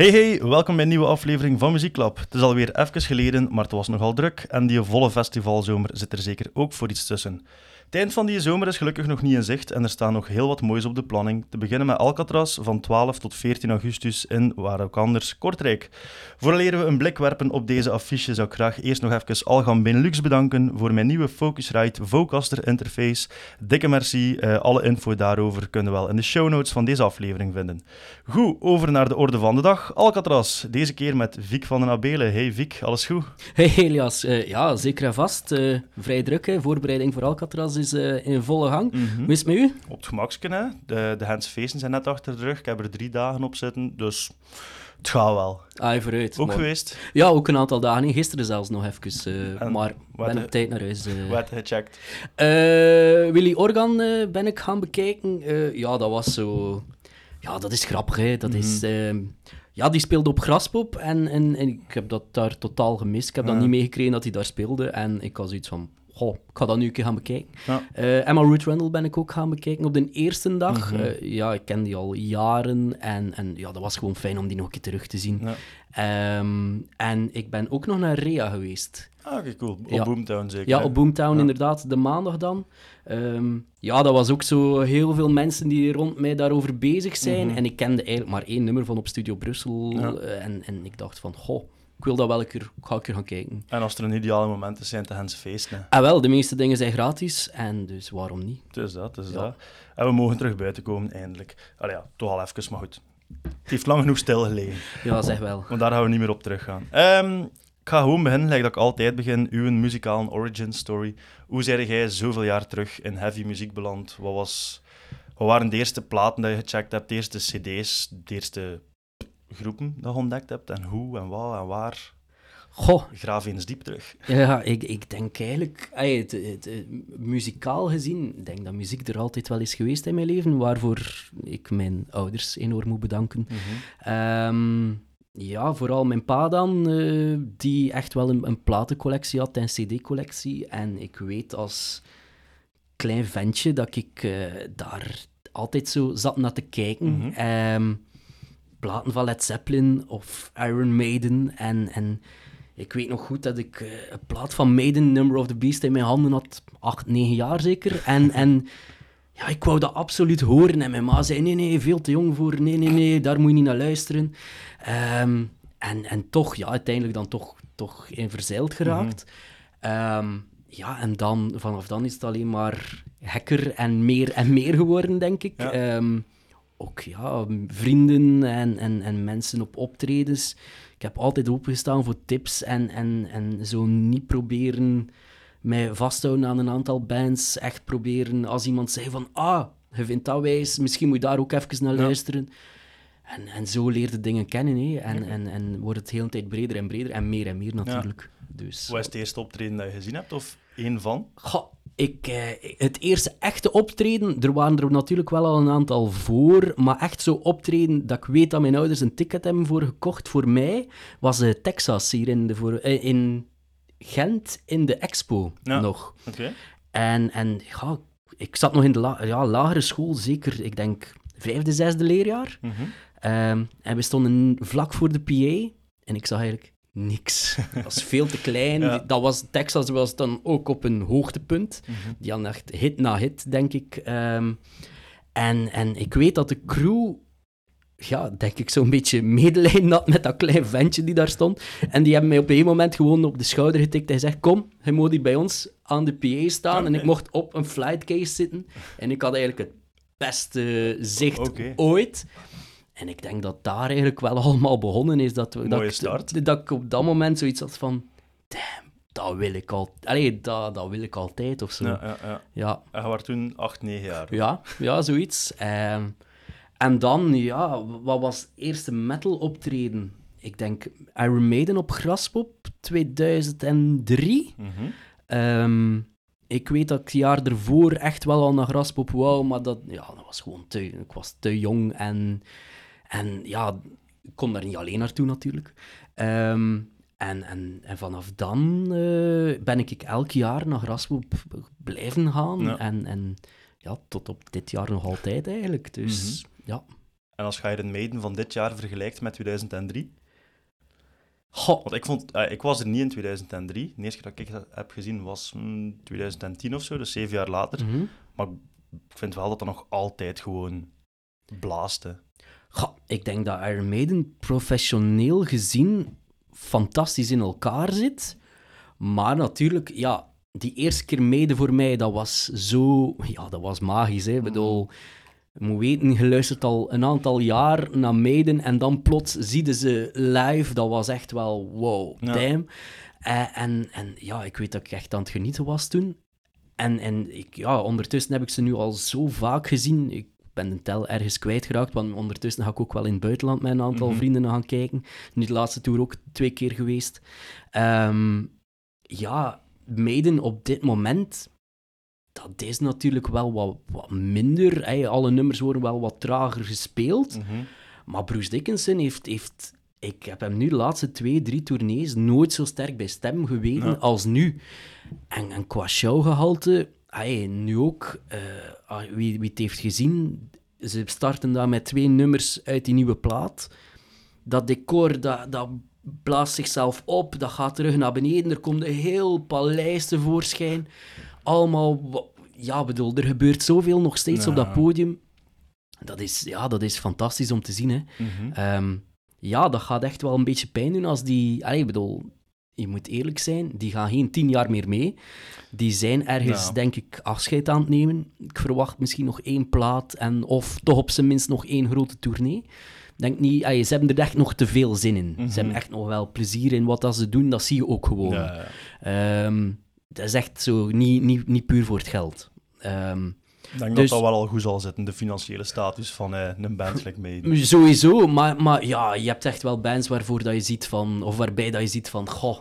Hey hey, welkom bij een nieuwe aflevering van Muzieklab. Het is alweer even geleden, maar het was nogal druk en die volle festivalzomer zit er zeker ook voor iets tussen. Het eind van die zomer is gelukkig nog niet in zicht en er staan nog heel wat moois op de planning. Te beginnen met Alcatraz van 12 tot 14 augustus in waar ook anders Kortrijk. Vooraleer we een blik werpen op deze affiche zou ik graag eerst nog even Algan Benelux bedanken voor mijn nieuwe Focusrite Vocaster interface. Dikke merci, uh, alle info daarover kunnen we wel in de show notes van deze aflevering vinden. Goed, over naar de orde van de dag. Alcatraz, deze keer met Vic van den Abelen. Hey Vic, alles goed? Hey Elias, uh, ja zeker en vast. Uh, vrij druk, hè. voorbereiding voor Alcatraz is uh, in volle gang. Mm -hmm. Hoe is het met u? Op het gemaksje, hè. De, de zijn net achter de rug. Ik heb er drie dagen op zitten, dus het gaat wel. Ah, vooruit. Ook geweest? Ja, ook een aantal dagen. Gisteren zelfs nog even. Uh, maar ben op tijd naar huis. Uh... Wat gecheckt? Uh, Willy Organ ben ik gaan bekijken. ja, dat was zo... Ja, dat is grappig, hè. Dat mm -hmm. is... Ehm, ja, die speelde op Graspop en, en, en, ik heb dat daar totaal gemist. Ik heb dat niet meegekregen dat hij daar speelde. En ik had zoiets van, goh, ik ga dat nu een keer gaan bekijken. Ja. Uh, Emma Ruth Randall ben ik ook gaan bekijken op de eerste dag. Mm -hmm. uh, ja, ik ken die al jaren en, en ja, dat was gewoon fijn om die nog een keer terug te zien. Ja. Um, en ik ben ook nog naar Rea geweest. Ah, oké, okay, cool. Op ja. Boomtown zeker? Ja, op Boomtown inderdaad, de maandag dan. Um, ja, dat was ook zo heel veel mensen die rond mij daarover bezig zijn. Mm -hmm. En ik kende eigenlijk maar één nummer van op Studio Brussel. Uh, en, en ik dacht van, goh, ik wil dat wel een keer, ga een keer gaan kijken. En als er een ideale moment is, zijn het Hense feesten. Ah, wel, de meeste dingen zijn gratis en dus waarom niet? Het is dat, het is ja. dat. En we mogen terug buiten komen, eindelijk. Allee, ja, toch al even, maar goed. Het heeft lang genoeg stilgelegen. Ja, zeg wel. Want daar gaan we niet meer op teruggaan. Um, ik ga gewoon beginnen, like dat ik altijd begin, uw muzikale origin story. Hoe zei jij zoveel jaar terug in heavy muziek beland? Wat, was, wat waren de eerste platen die je gecheckt hebt, de eerste cd's, de eerste groepen dat je ontdekt hebt? En hoe en wat en waar? Goh. Graaf eens diep terug. Ja, ik, ik denk eigenlijk, ay, het, het, het, muzikaal gezien, ik denk dat muziek er altijd wel is geweest in mijn leven, waarvoor ik mijn ouders enorm moet bedanken. Mm -hmm. um, ja, vooral mijn pa dan, uh, die echt wel een, een platencollectie had, een cd-collectie. En ik weet als klein ventje dat ik uh, daar altijd zo zat naar te kijken. Mm -hmm. um, platen van Led Zeppelin of Iron Maiden. En, en ik weet nog goed dat ik uh, een plaat van Maiden, Number of the Beast, in mijn handen had. Acht, negen jaar zeker. En... en ja, ik wou dat absoluut horen. En mijn ma zei, nee, nee, veel te jong voor. Nee, nee, nee, daar moet je niet naar luisteren. Um, en, en toch, ja, uiteindelijk dan toch, toch in verzeild geraakt. Mm -hmm. um, ja, en dan, vanaf dan is het alleen maar hekker en meer en meer geworden, denk ik. Ja. Um, ook ja, vrienden en, en, en mensen op optredens. Ik heb altijd opengestaan voor tips en, en, en zo niet proberen mij vasthouden aan een aantal bands. Echt proberen, als iemand zei van, ah, je vindt dat wijs, misschien moet je daar ook even naar luisteren. En, en zo leer je dingen kennen, hè. En, en, en wordt het de hele tijd breder en breder en meer en meer natuurlijk. Ja. Dus, Wat is het eerste optreden dat je gezien hebt, of één van? Goh, ik, eh, het eerste echte optreden, er waren er natuurlijk wel al een aantal voor, maar echt zo optreden dat ik weet dat mijn ouders een ticket hebben voor gekocht voor mij, was uh, Texas hier in, de voor, uh, in Gent in de expo ja. nog. Okay. En, en ja, ik zat nog in de la ja, lagere school, zeker, ik denk vijfde, zesde leerjaar. Mm -hmm. um, en we stonden vlak voor de PA en ik zag eigenlijk niks. Dat was veel te klein. ja. Dat was, Texas was dan ook op een hoogtepunt. Mm -hmm. Die had echt hit na hit, denk ik. Um, en, en ik weet dat de crew ja, denk ik, zo'n beetje medelijden had met dat klein ventje die daar stond. En die hebben mij op een moment gewoon op de schouder getikt. Hij zegt, kom, je moet hier bij ons aan de PA staan. En ik mocht op een flightcase zitten. En ik had eigenlijk het beste zicht okay. ooit. En ik denk dat daar eigenlijk wel allemaal begonnen is. Dat, we, Mooie dat, start. dat ik op dat moment zoiets had van... Damn, dat wil ik al... Allee, dat, dat wil ik altijd, of zo. Ja, ja, ja. ja. En je was toen 8, 9 jaar? Ja, ja zoiets. Um, en dan, ja, wat was het eerste metal optreden? Ik denk Iron Maiden op Graspop 2003. Mm -hmm. um, ik weet dat ik het jaar ervoor echt wel al naar Graspop wou, maar dat, ja, dat was gewoon te... Ik was te jong en... En ja, ik kon daar niet alleen naartoe natuurlijk. Um, en, en, en vanaf dan uh, ben ik elk jaar naar Graspop blijven gaan. Ja. En, en ja, tot op dit jaar nog altijd eigenlijk. Dus... Mm -hmm. Ja. En als je Iron Maiden van dit jaar vergelijkt met 2003... Goh, Want ik, vond, eh, ik was er niet in 2003. De eerste keer dat ik het heb gezien was mm, 2010 of zo, dus zeven jaar later. mhm. Maar ik vind wel dat dat nog altijd gewoon blaaste. Goh, ik denk dat Iron Maiden professioneel gezien fantastisch in elkaar zit. Maar natuurlijk, ja, die eerste keer Maiden voor mij, dat was zo... Ja, dat was magisch, hè. Ik bedoel, je moet weten, je luistert al een aantal jaar naar Maiden en dan plots zie ze live. Dat was echt wel wow, Ja. damn. Eh, en, en ja, ik weet dat ik echt aan het genieten was toen. En, en ik, ja, ondertussen heb ik ze nu al zo vaak gezien. Ik ben de tel ergens kwijtgeraakt, want ondertussen ga ik ook wel in het buitenland met een aantal Mhm. vrienden gaan kijken. Nu de laatste tour ook twee keer geweest. Ehm, ja, Maiden op dit moment, dat is natuurlijk wel wat, wat minder. hè. Alle nummers worden wel wat trager gespeeld. Mhm. Maar Bruce Dickinson heeft, heeft... Ik heb hem nu de laatste twee, drie tournees nooit zo sterk bij stem geweten Ja. als nu. En, en qua showgehalte, hey, nu ook, eh, ah, wie, wie het heeft gezien, ze starten daar met twee nummers uit die nieuwe plaat. Dat decor, dat, dat blaast zichzelf op, dat gaat terug naar beneden, er komt een heel paleis tevoorschijn. Allemaal, ja, bedoel, er gebeurt zoveel nog steeds op dat podium. Dat is, ja, dat is fantastisch om te zien, hè. Mhm. Ehm, ja, dat gaat echt wel een beetje pijn doen als die... Allee, ik bedoel, je moet eerlijk zijn, die gaan geen tien jaar meer mee. Die zijn ergens, Ja. denk ik, afscheid aan het nemen. Ik verwacht misschien nog één plaat en of toch op zijn minst nog één grote tournee. Denk niet, allee, ze hebben er echt nog te veel zin in. Mhm. Ze hebben echt nog wel plezier in wat dat ze doen, dat zie je ook gewoon. Ja, ja. Ehm, dat is echt zo, niet, niet, niet puur voor het geld. Ehm, Ik denk Dus- dat dat wel al goed zal zitten, de financiële status van eh, een band like Maiden. Sowieso, maar, maar ja, je hebt echt wel bands waarvoor dat je ziet van, of waarbij dat je ziet van, goh,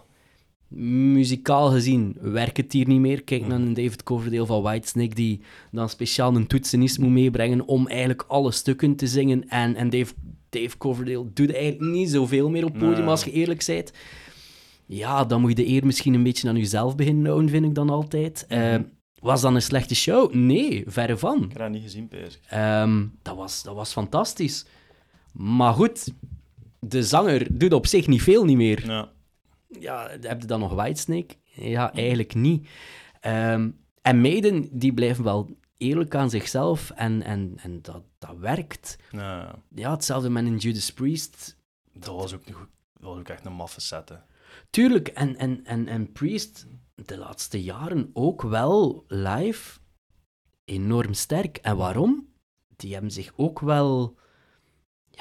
muzikaal gezien werkt het hier niet meer. Kijk naar een David Coverdale van Whitesnake, die dan speciaal een toetsenist moet meebrengen om eigenlijk alle stukken te zingen. En, en Dave, Dave Coverdale doet eigenlijk niet zoveel meer op podium, Nee. als je eerlijk bent. Ja, dan moet je de eer misschien een beetje aan jezelf beginnen houden, vind ik dan altijd. Eh, was dan een slechte show? Nee, verre van. Ik heb dat niet gezien, bezig. Ehm, dat, was, dat was fantastisch. Maar goed, de zanger doet op zich niet veel niet meer. Ja. Ja, heb je dan nog Whitesnake? Ja, eigenlijk niet. Ehm, en meiden, die blijven wel eerlijk aan zichzelf en, en, en dat, dat werkt. Ja. Ja, hetzelfde met een Judas Priest. Dat was ook, niet goed. dat was ook echt een maffe set, hè. Tuurlijk, en, en, en, en Priest de laatste jaren ook wel live enorm sterk. En waarom? Die hebben zich ook wel...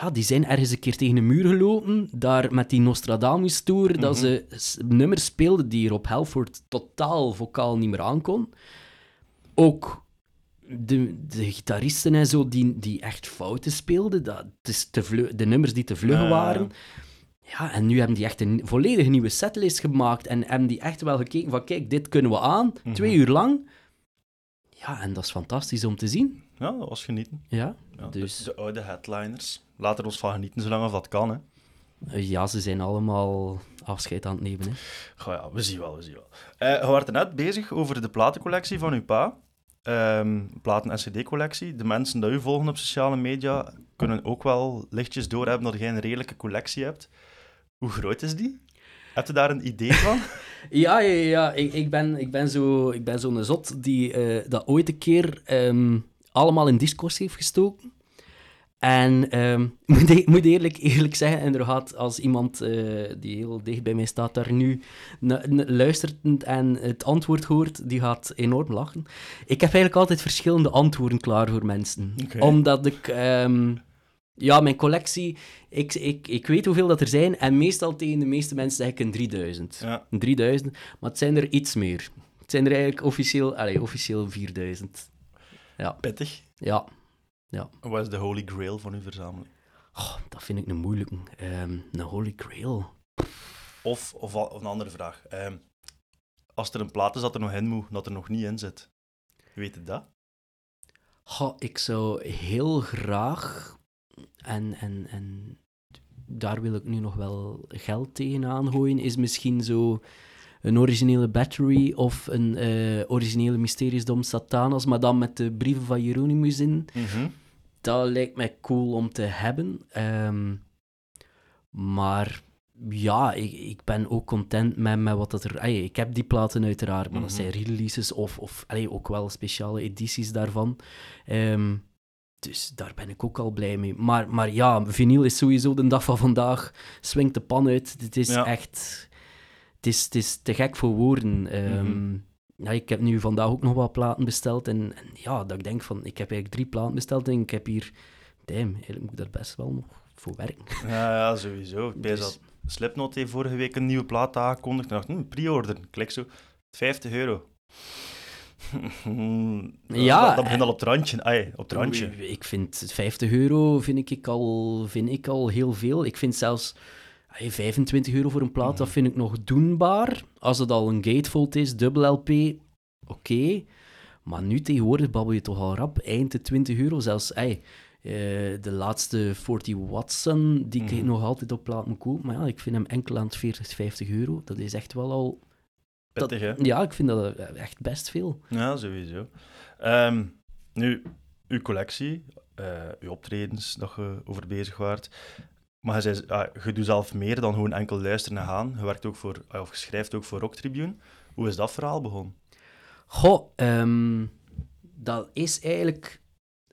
Ja, die zijn ergens een keer tegen een muur gelopen, daar met die Nostradamus-tour, dat Mhm. ze nummers speelden die Rob Halford totaal vocaal niet meer aankon. Ook de, de gitaristen en zo, die, die echt fouten speelden, dat, het is te vlug- de nummers die te vlug waren. Ja, en nu hebben die echt een volledig nieuwe setlist gemaakt en hebben die echt wel gekeken van, kijk, dit kunnen we aan, Mhm. twee uur lang. Ja, en dat is fantastisch om te zien. Ja, dat was genieten. Ja, Ja, Dus- de, de oude headliners. Laten we ons van genieten, zolang dat kan, hè. Eh, ja ze zijn allemaal afscheid aan het nemen. Hè. Goh, ja, we zien wel, we zien wel. Je werd net bezig over de platencollectie van uw pa. Ehm platen- en cd-collectie. De mensen die u volgen op sociale media kunnen ook wel lichtjes doorhebben dat jij een redelijke collectie hebt. Hoe groot is die? Heb je daar een idee van? Ja, ja, ja. Ik, ik ben, ik ben zo- ik ben zo'n zot die eh, dat ooit een keer ehm, allemaal in Discourse heeft gestoken. En ehm, ik moet, e- moet eerlijk, eerlijk zeggen, inderdaad, als iemand eh, die heel dicht bij mij staat daar nu luistert en het antwoord hoort, die gaat enorm lachen. Ik heb eigenlijk altijd verschillende antwoorden klaar voor mensen. Omdat ik... ehm, ja, mijn collectie, ik, ik, ik weet hoeveel dat er zijn en meestal tegen de meeste mensen zeg ik een 3000. Ja. Een 3000, maar het zijn er iets meer. Het zijn er eigenlijk officieel, allez, officieel 4000. Ja, Pittig. ja. Wat is de holy grail van uw verzameling? Oh, dat vind ik een moeilijke. Ehm, een holy grail. Of, of, een andere vraag. Ehm, als er een plaat is dat er nog in moet, dat er nog niet in zit. Weet je dat? Goh, ik zou heel graag, en, en, en daar wil ik nu nog wel geld tegenaan gooien, is misschien zo een originele Battery of een eh, originele Mysterious Dom Satanas, maar dan met de brieven van Hieronymus in. Mhm. dat lijkt mij cool om te hebben. Ehm, maar ja, ik, ik ben ook content met, met wat dat er... Allee, ik heb die platen uiteraard, maar dat Mhm. zijn releases of, of allee, ook wel speciale edities daarvan. Ehm, dus daar ben ik ook al blij mee. Maar, maar ja, vinyl is sowieso de dag van vandaag. Swingt de pan uit. Het is Ja. echt... Het is, het is te gek voor woorden. Ehm, Mhm. ja, ik heb nu vandaag ook nog wat platen besteld. En, en ja, dat ik denk van... Ik heb eigenlijk drie platen besteld en ik heb hier... Damn, eigenlijk moet ik daar best wel nog voor werken. Ja, ja sowieso. Ik Dus- dat Slipknot heeft vorige week een nieuwe plaat aangekondigd. Ik dacht, hm, pre-order. Klik zo, 50 euro. Ja, dat, dat begint al op het randje. Op het randje. Ik vind 50 euro vind ik al, vind ik al heel veel. Ik vind zelfs hey, 25 euro voor een plaat, dat vind ik nog doenbaar. Als het al een gatefold is, dubbel LP, oké. Maar nu tegenwoordig babbel je toch al rap, eind de 20 euro. Zelfs hey, eh, de laatste 40 Watson, die ik Mhm. nog altijd op plaat moet kopen. Maar ja, ik vind hem enkel aan het 40, 50 euro. Dat is echt wel al... dat- Pittig, hè? Ja, ik vind dat echt best veel. Ja, sowieso. Ehm, nu, uw collectie, eh, uw optredens, dat je over bezig waart. Maar je, zei, ah, je doet zelf meer dan gewoon enkel luisteren en gaan. Je werkt ook voor, ah, of je schrijft ook voor Rock Tribune. Hoe is dat verhaal begonnen? Goh, ehm, dat is eigenlijk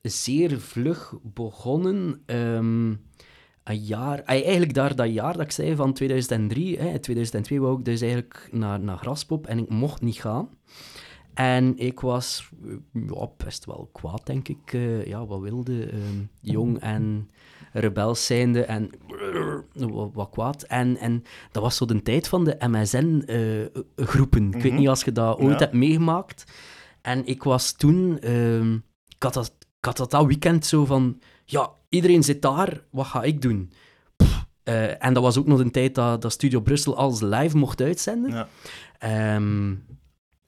zeer vlug begonnen. Ehm, een jaar, eigenlijk daar dat jaar dat ik zei van 2003, hè, in 2002 wou ik dus eigenlijk naar, naar Graspop en ik mocht niet gaan. En ik was eh, ja, best wel kwaad, denk ik. Eh, ja, wat wilde, ehm, jong en rebels zijnde en wat, wat kwaad. En, en dat was zo de tijd van de MSN-groepen. Ik weet Mhm. niet als je dat ooit Ja. hebt meegemaakt. En ik was toen... ehm, ik, had dat, ik had dat dat weekend zo van... Ja, iedereen zit daar, wat ga ik doen? Pff, eh, en dat was ook nog een tijd dat, dat Studio Brussel alles live mocht uitzenden. Ja. Ehm,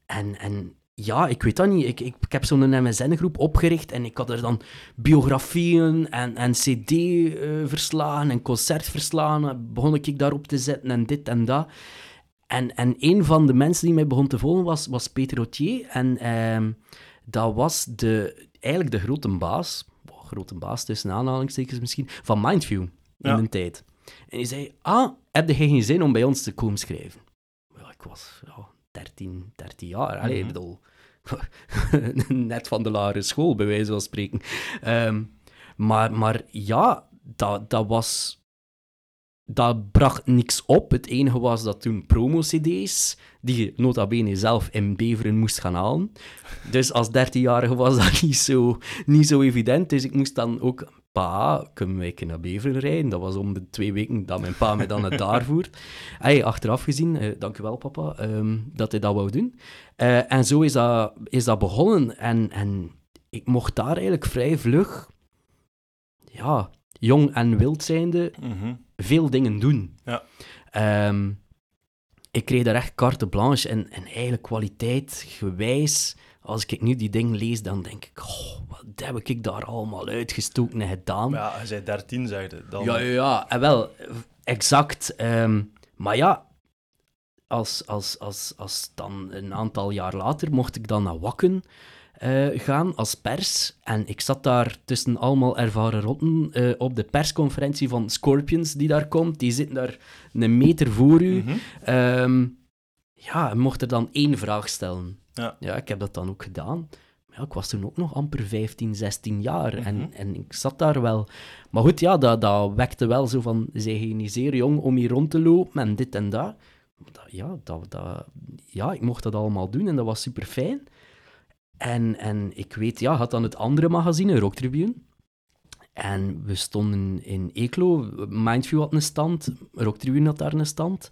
en, en ja, ik weet dat niet. Ik, ik, ik heb zo'n MSN-groep opgericht en ik had er dan biografieën en, en cd-verslagen en concertverslagen. Begon ik daarop te zetten en dit en dat. En, en een van de mensen die mij begon te volgen was, was Peter Rotier. En ehm, dat was de, eigenlijk de grote baas, grote baas tussen aanhalingstekens misschien, van Mindview in Ja. een tijd. En die zei, ah, heb je geen zin om bij ons te komen schrijven? Ja, ik was ja, 13, 13 jaar. Allee, Mhm. ik bedoel, net van de lagere school, bij wijze van spreken. Ehm, maar, maar ja, dat, dat was... Dat bracht niks op. Het enige was dat toen promo-cd's, die je nota bene zelf in Beveren moest gaan halen. Dus als 13-jarige was dat niet zo, niet zo evident. Dus ik moest dan ook... Pa, kunnen wij naar Beveren rijden? Dat was om de twee weken dat mijn pa mij dan naar daar voert. Hey, achteraf gezien, eh, dank u wel papa, ehm, dat hij dat wou doen. Eh, en zo is dat, is dat begonnen. En, en ik mocht daar eigenlijk vrij vlug, ja, jong en wild zijnde, Mhm. veel dingen doen. Ja. Ehm, ik kreeg daar echt carte blanche en, en eigenlijk kwaliteit gewijs. Als ik nu die dingen lees, dan denk ik, oh, wat heb ik daar allemaal uitgestoken en gedaan. Ja, je zei 13, zei je. Dan... Ja, ja, ja. En wel, exact. Ehm, maar ja, als, als, als, als dan een aantal jaar later mocht ik dan naar Wakken eh, gaan als pers. En ik zat daar tussen allemaal ervaren rotten eh, op de persconferentie van Scorpions die daar komt. Die zitten daar een meter voor u. Mhm. Ehm, ja, en mocht er dan één vraag stellen. Ja. ja, ik heb dat dan ook gedaan. Maar ja, ik was toen ook nog amper 15, 16 jaar. Mhm. en, en ik zat daar wel. Maar goed, ja, dat, dat wekte wel zo van... Zij je niet zeer jong om hier rond te lopen en dit en dat. dat ja, dat, dat, ja, ik mocht dat allemaal doen en dat was super fijn. En, en ik weet, ja, had dan het andere magazine, Rock Tribune. En we stonden in Eeklo. Mindview had een stand. Rock Tribune had daar een stand.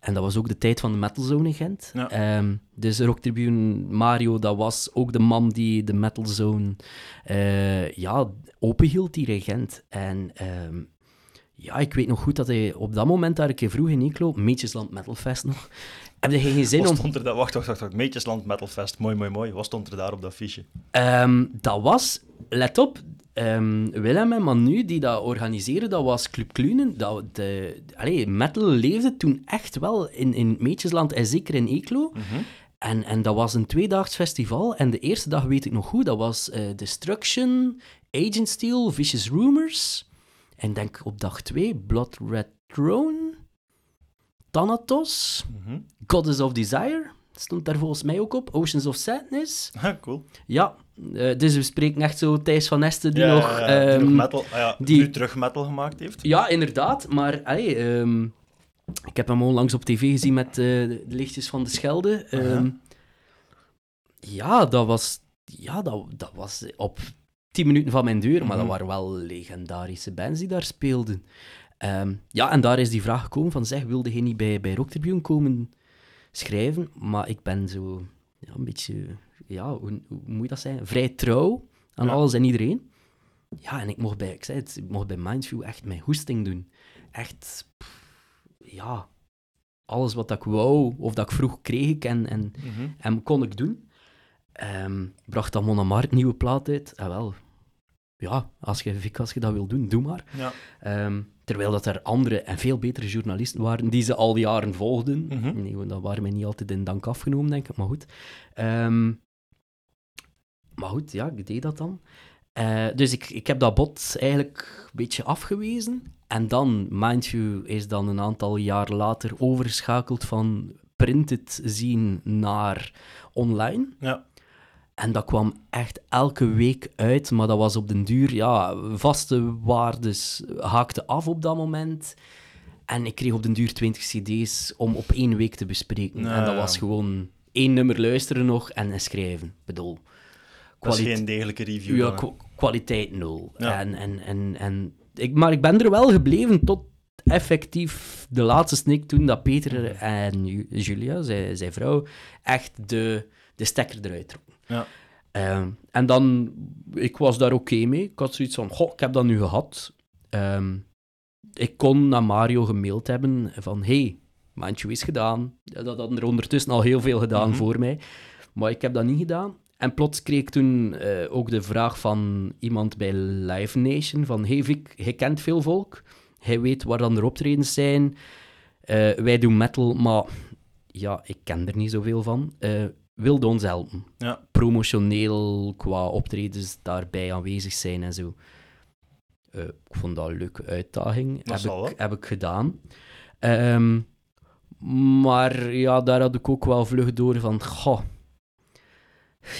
En dat was ook de tijd van de Metal Zone in Gent. Ja. Ehm, dus Rock Tribune, Mario, dat was ook de man die de Metal Zone eh, ja, openhield hier in Gent. En ehm, ja, ik weet nog goed dat hij op dat moment daar een keer vroeg in Eeklo, Meetjesland Metal Fest nog, heb je geen zin Wat om... stond er daar? Wacht, wacht, wacht. wacht. Meetjesland Metal Fest. Mooi, mooi, mooi. Wat stond er daar op dat fiche? Ehm, dat was, let op, ehm, Willem en Manu die dat organiseren, dat was Club Klunen. Dat, de, allee, metal leefde toen echt wel in, in Meetjesland en zeker in Eeklo. Mhm. En, en dat was een tweedaags festival. En de eerste dag weet ik nog goed, dat was eh, Destruction, Agent Steel, Vicious Rumors. En ik denk op dag twee Blood Red Throne, Thanatos, Mhm. Goddess of Desire, stond daar volgens mij ook op, Oceans of Sadness. Ah, cool. Ja, eh, dus we spreken echt zo Thijs van Nesten die ja, nog... ja, ja, die nog ehm, metal, ah, ja, die- nu terug metal gemaakt heeft. Ja, inderdaad. Maar allee, ehm, ik heb hem onlangs op tv gezien met eh, de lichtjes van de Schelde. Ehm, Ja, dat was, ja dat, dat was op 10 minuten van mijn deur. Maar dat Mhm. waren wel legendarische bands die daar speelden. Ehm, ja, en daar is die vraag gekomen van, zeg, wilde je niet bij, bij Rock Tribune komen schrijven? Maar ik ben zo ja, een beetje, ja, hoe, hoe moet je dat zeggen? Vrij trouw aan Ja. alles en iedereen. Ja, en ik mocht bij, ik zei het, ik mocht bij Mindview echt mijn hoesting doen. Echt, pff, ja, alles wat ik wou, of dat ik vroeg, kreeg ik en, en, Mhm. en kon ik doen. Ehm, bracht dan Monomart nieuwe plaat uit. En wel, ja, als je, Vic, als je dat wil doen, doe maar. Ja. Ehm, terwijl dat er andere en veel betere journalisten waren die ze al jaren volgden. Mhm. Nee, want dat waren mij niet altijd in dank afgenomen, denk ik, maar goed. Ehm, maar goed, ja, ik deed dat dan. Eh, dus ik, ik heb dat bod eigenlijk een beetje afgewezen. En dan, mind you, is dan een aantal jaar later overgeschakeld van printed zien naar online. Ja. En dat kwam echt elke week uit, maar dat was op den duur, ja, vaste waardes haakte af op dat moment. En ik kreeg op den duur 20 cd's om op één week te bespreken. En dat ja. was gewoon één nummer luisteren nog en schrijven. Ik bedoel, Dat is kwali- geen degelijke review. ja, dan, kwaliteit nul. Ja. En, en, en, en ik, maar ik ben er wel gebleven tot effectief de laatste snik toen dat Peter en Ju- Julia, zijn, zijn vrouw, echt de, de stekker eruit trokken. Ja. Ehm, en dan, ik was daar oké mee. Ik had zoiets van, goh, ik heb dat nu gehad. Ehm, ik kon naar Mario gemaild hebben van, hey, Mandje is gedaan. Ja, Dat hadden er ondertussen al heel veel gedaan Mhm. voor mij. Maar ik heb dat niet gedaan. En plots kreeg ik toen eh, ook de vraag van iemand bij Live Nation van, hey Vic, jij kent veel volk. Hij weet waar dan de optredens zijn. Eh, wij doen metal, maar ja, ik ken er niet zoveel van. Eh wilde ons helpen Ja. promotioneel qua optredens daarbij aanwezig zijn en zo. Eh, ik vond dat een leuke uitdaging. Dat heb, ik, heb ik gedaan. Ehm, maar ja, daar had ik ook wel vlug door van, goh,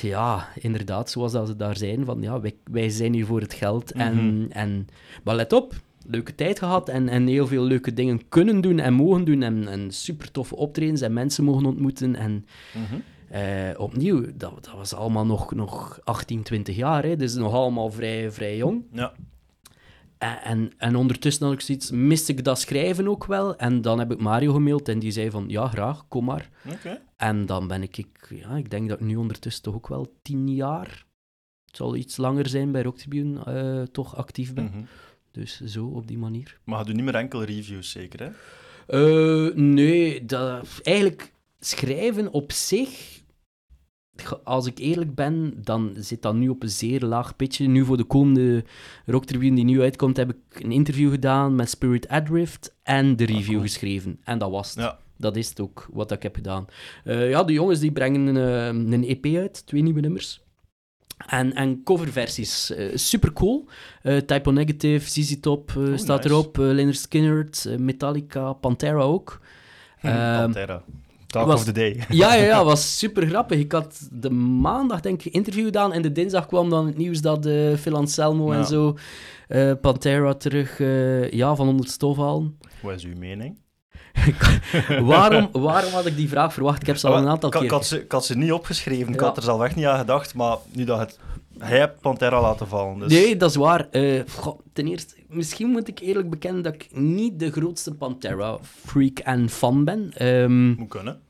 ja, inderdaad, zoals dat ze daar zijn, van ja, wij, wij zijn hier voor het geld. en, Mhm. en, maar let op, leuke tijd gehad en, en heel veel leuke dingen kunnen doen en mogen doen en, en super toffe optredens en mensen mogen ontmoeten en Mhm. Eh, opnieuw, dat, dat was allemaal nog, nog 18, 20 jaar, hè, dus nog allemaal vrij, vrij jong. Ja. En, en, en ondertussen had ik zoiets, miste ik dat schrijven ook wel. En dan heb ik Mario gemaild en die zei van, ja, graag, kom maar. Oké. En dan ben ik, ik, ja, ik denk dat ik nu ondertussen toch ook wel tien jaar, het zal iets langer zijn bij Rock Tribune, eh, toch actief ben. Mhm. Dus zo, op die manier. Maar je doet niet meer enkel reviews, zeker, hè? Eh, nee, dat, eigenlijk schrijven op zich, als ik eerlijk ben, dan zit dat nu op een zeer laag pitje. Nu voor de komende rocktribune die nu uitkomt, heb ik een interview gedaan met Spirit Adrift en de review cool. geschreven. En dat was het. Ja. Dat is het ook, wat ik heb gedaan. Eh, ja, de jongens die brengen eh, een EP uit, twee nieuwe nummers. En, en coverversies, eh super cool. Typo Negative, ZZ Top eh, Oh, staat nice. erop, eh Leonard Skinner, eh, Metallica, Pantera ook. Ehm, Pantera. Talk was- of the day. ja, ja, ja, was super grappig. Ik had de maandag, denk ik, interview gedaan en de dinsdag kwam dan het nieuws dat eh Phil Anselmo Ja. en zo eh, Pantera terug eh, ja, van onder het stof halen. Wat is uw mening? waarom, waarom had ik die vraag verwacht? Ik heb ze al een aantal keer... had ze, ik had ze niet opgeschreven, ik Ja. had er zelf echt niet aan gedacht, maar nu dat het... Hij hebt Pantera laten vallen, dus... Nee, dat is waar. Eh, goh, ten eerste, misschien moet ik eerlijk bekennen dat ik niet de grootste Pantera-freak en fan ben. Ehm Moet kunnen.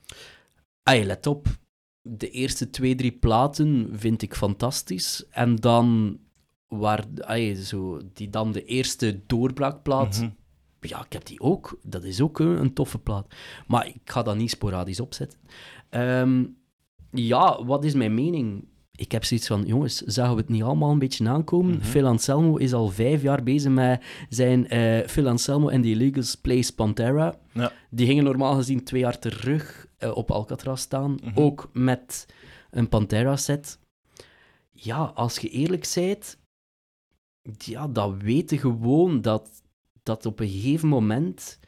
Ay, let op. De eerste twee, drie platen vind ik fantastisch. En dan, waar, ay, zo, die dan de eerste doorbraakplaat, Mhm. ja, ik heb die ook. Dat is ook een, een toffe plaat. Maar ik ga dat niet sporadisch opzetten. Ehm, ja, wat is mijn mening? Ik heb zoiets van, jongens, zagen we het niet allemaal een beetje aankomen? Mhm. Phil Anselmo is al vijf jaar bezig met zijn eh Phil Anselmo and the Illegals Plays Pantera. Ja. Die gingen normaal gezien twee jaar terug eh, op Alcatraz staan, Mhm. ook met een Pantera-set. Ja, als je eerlijk bent, ja, dat weten gewoon dat, dat op een gegeven moment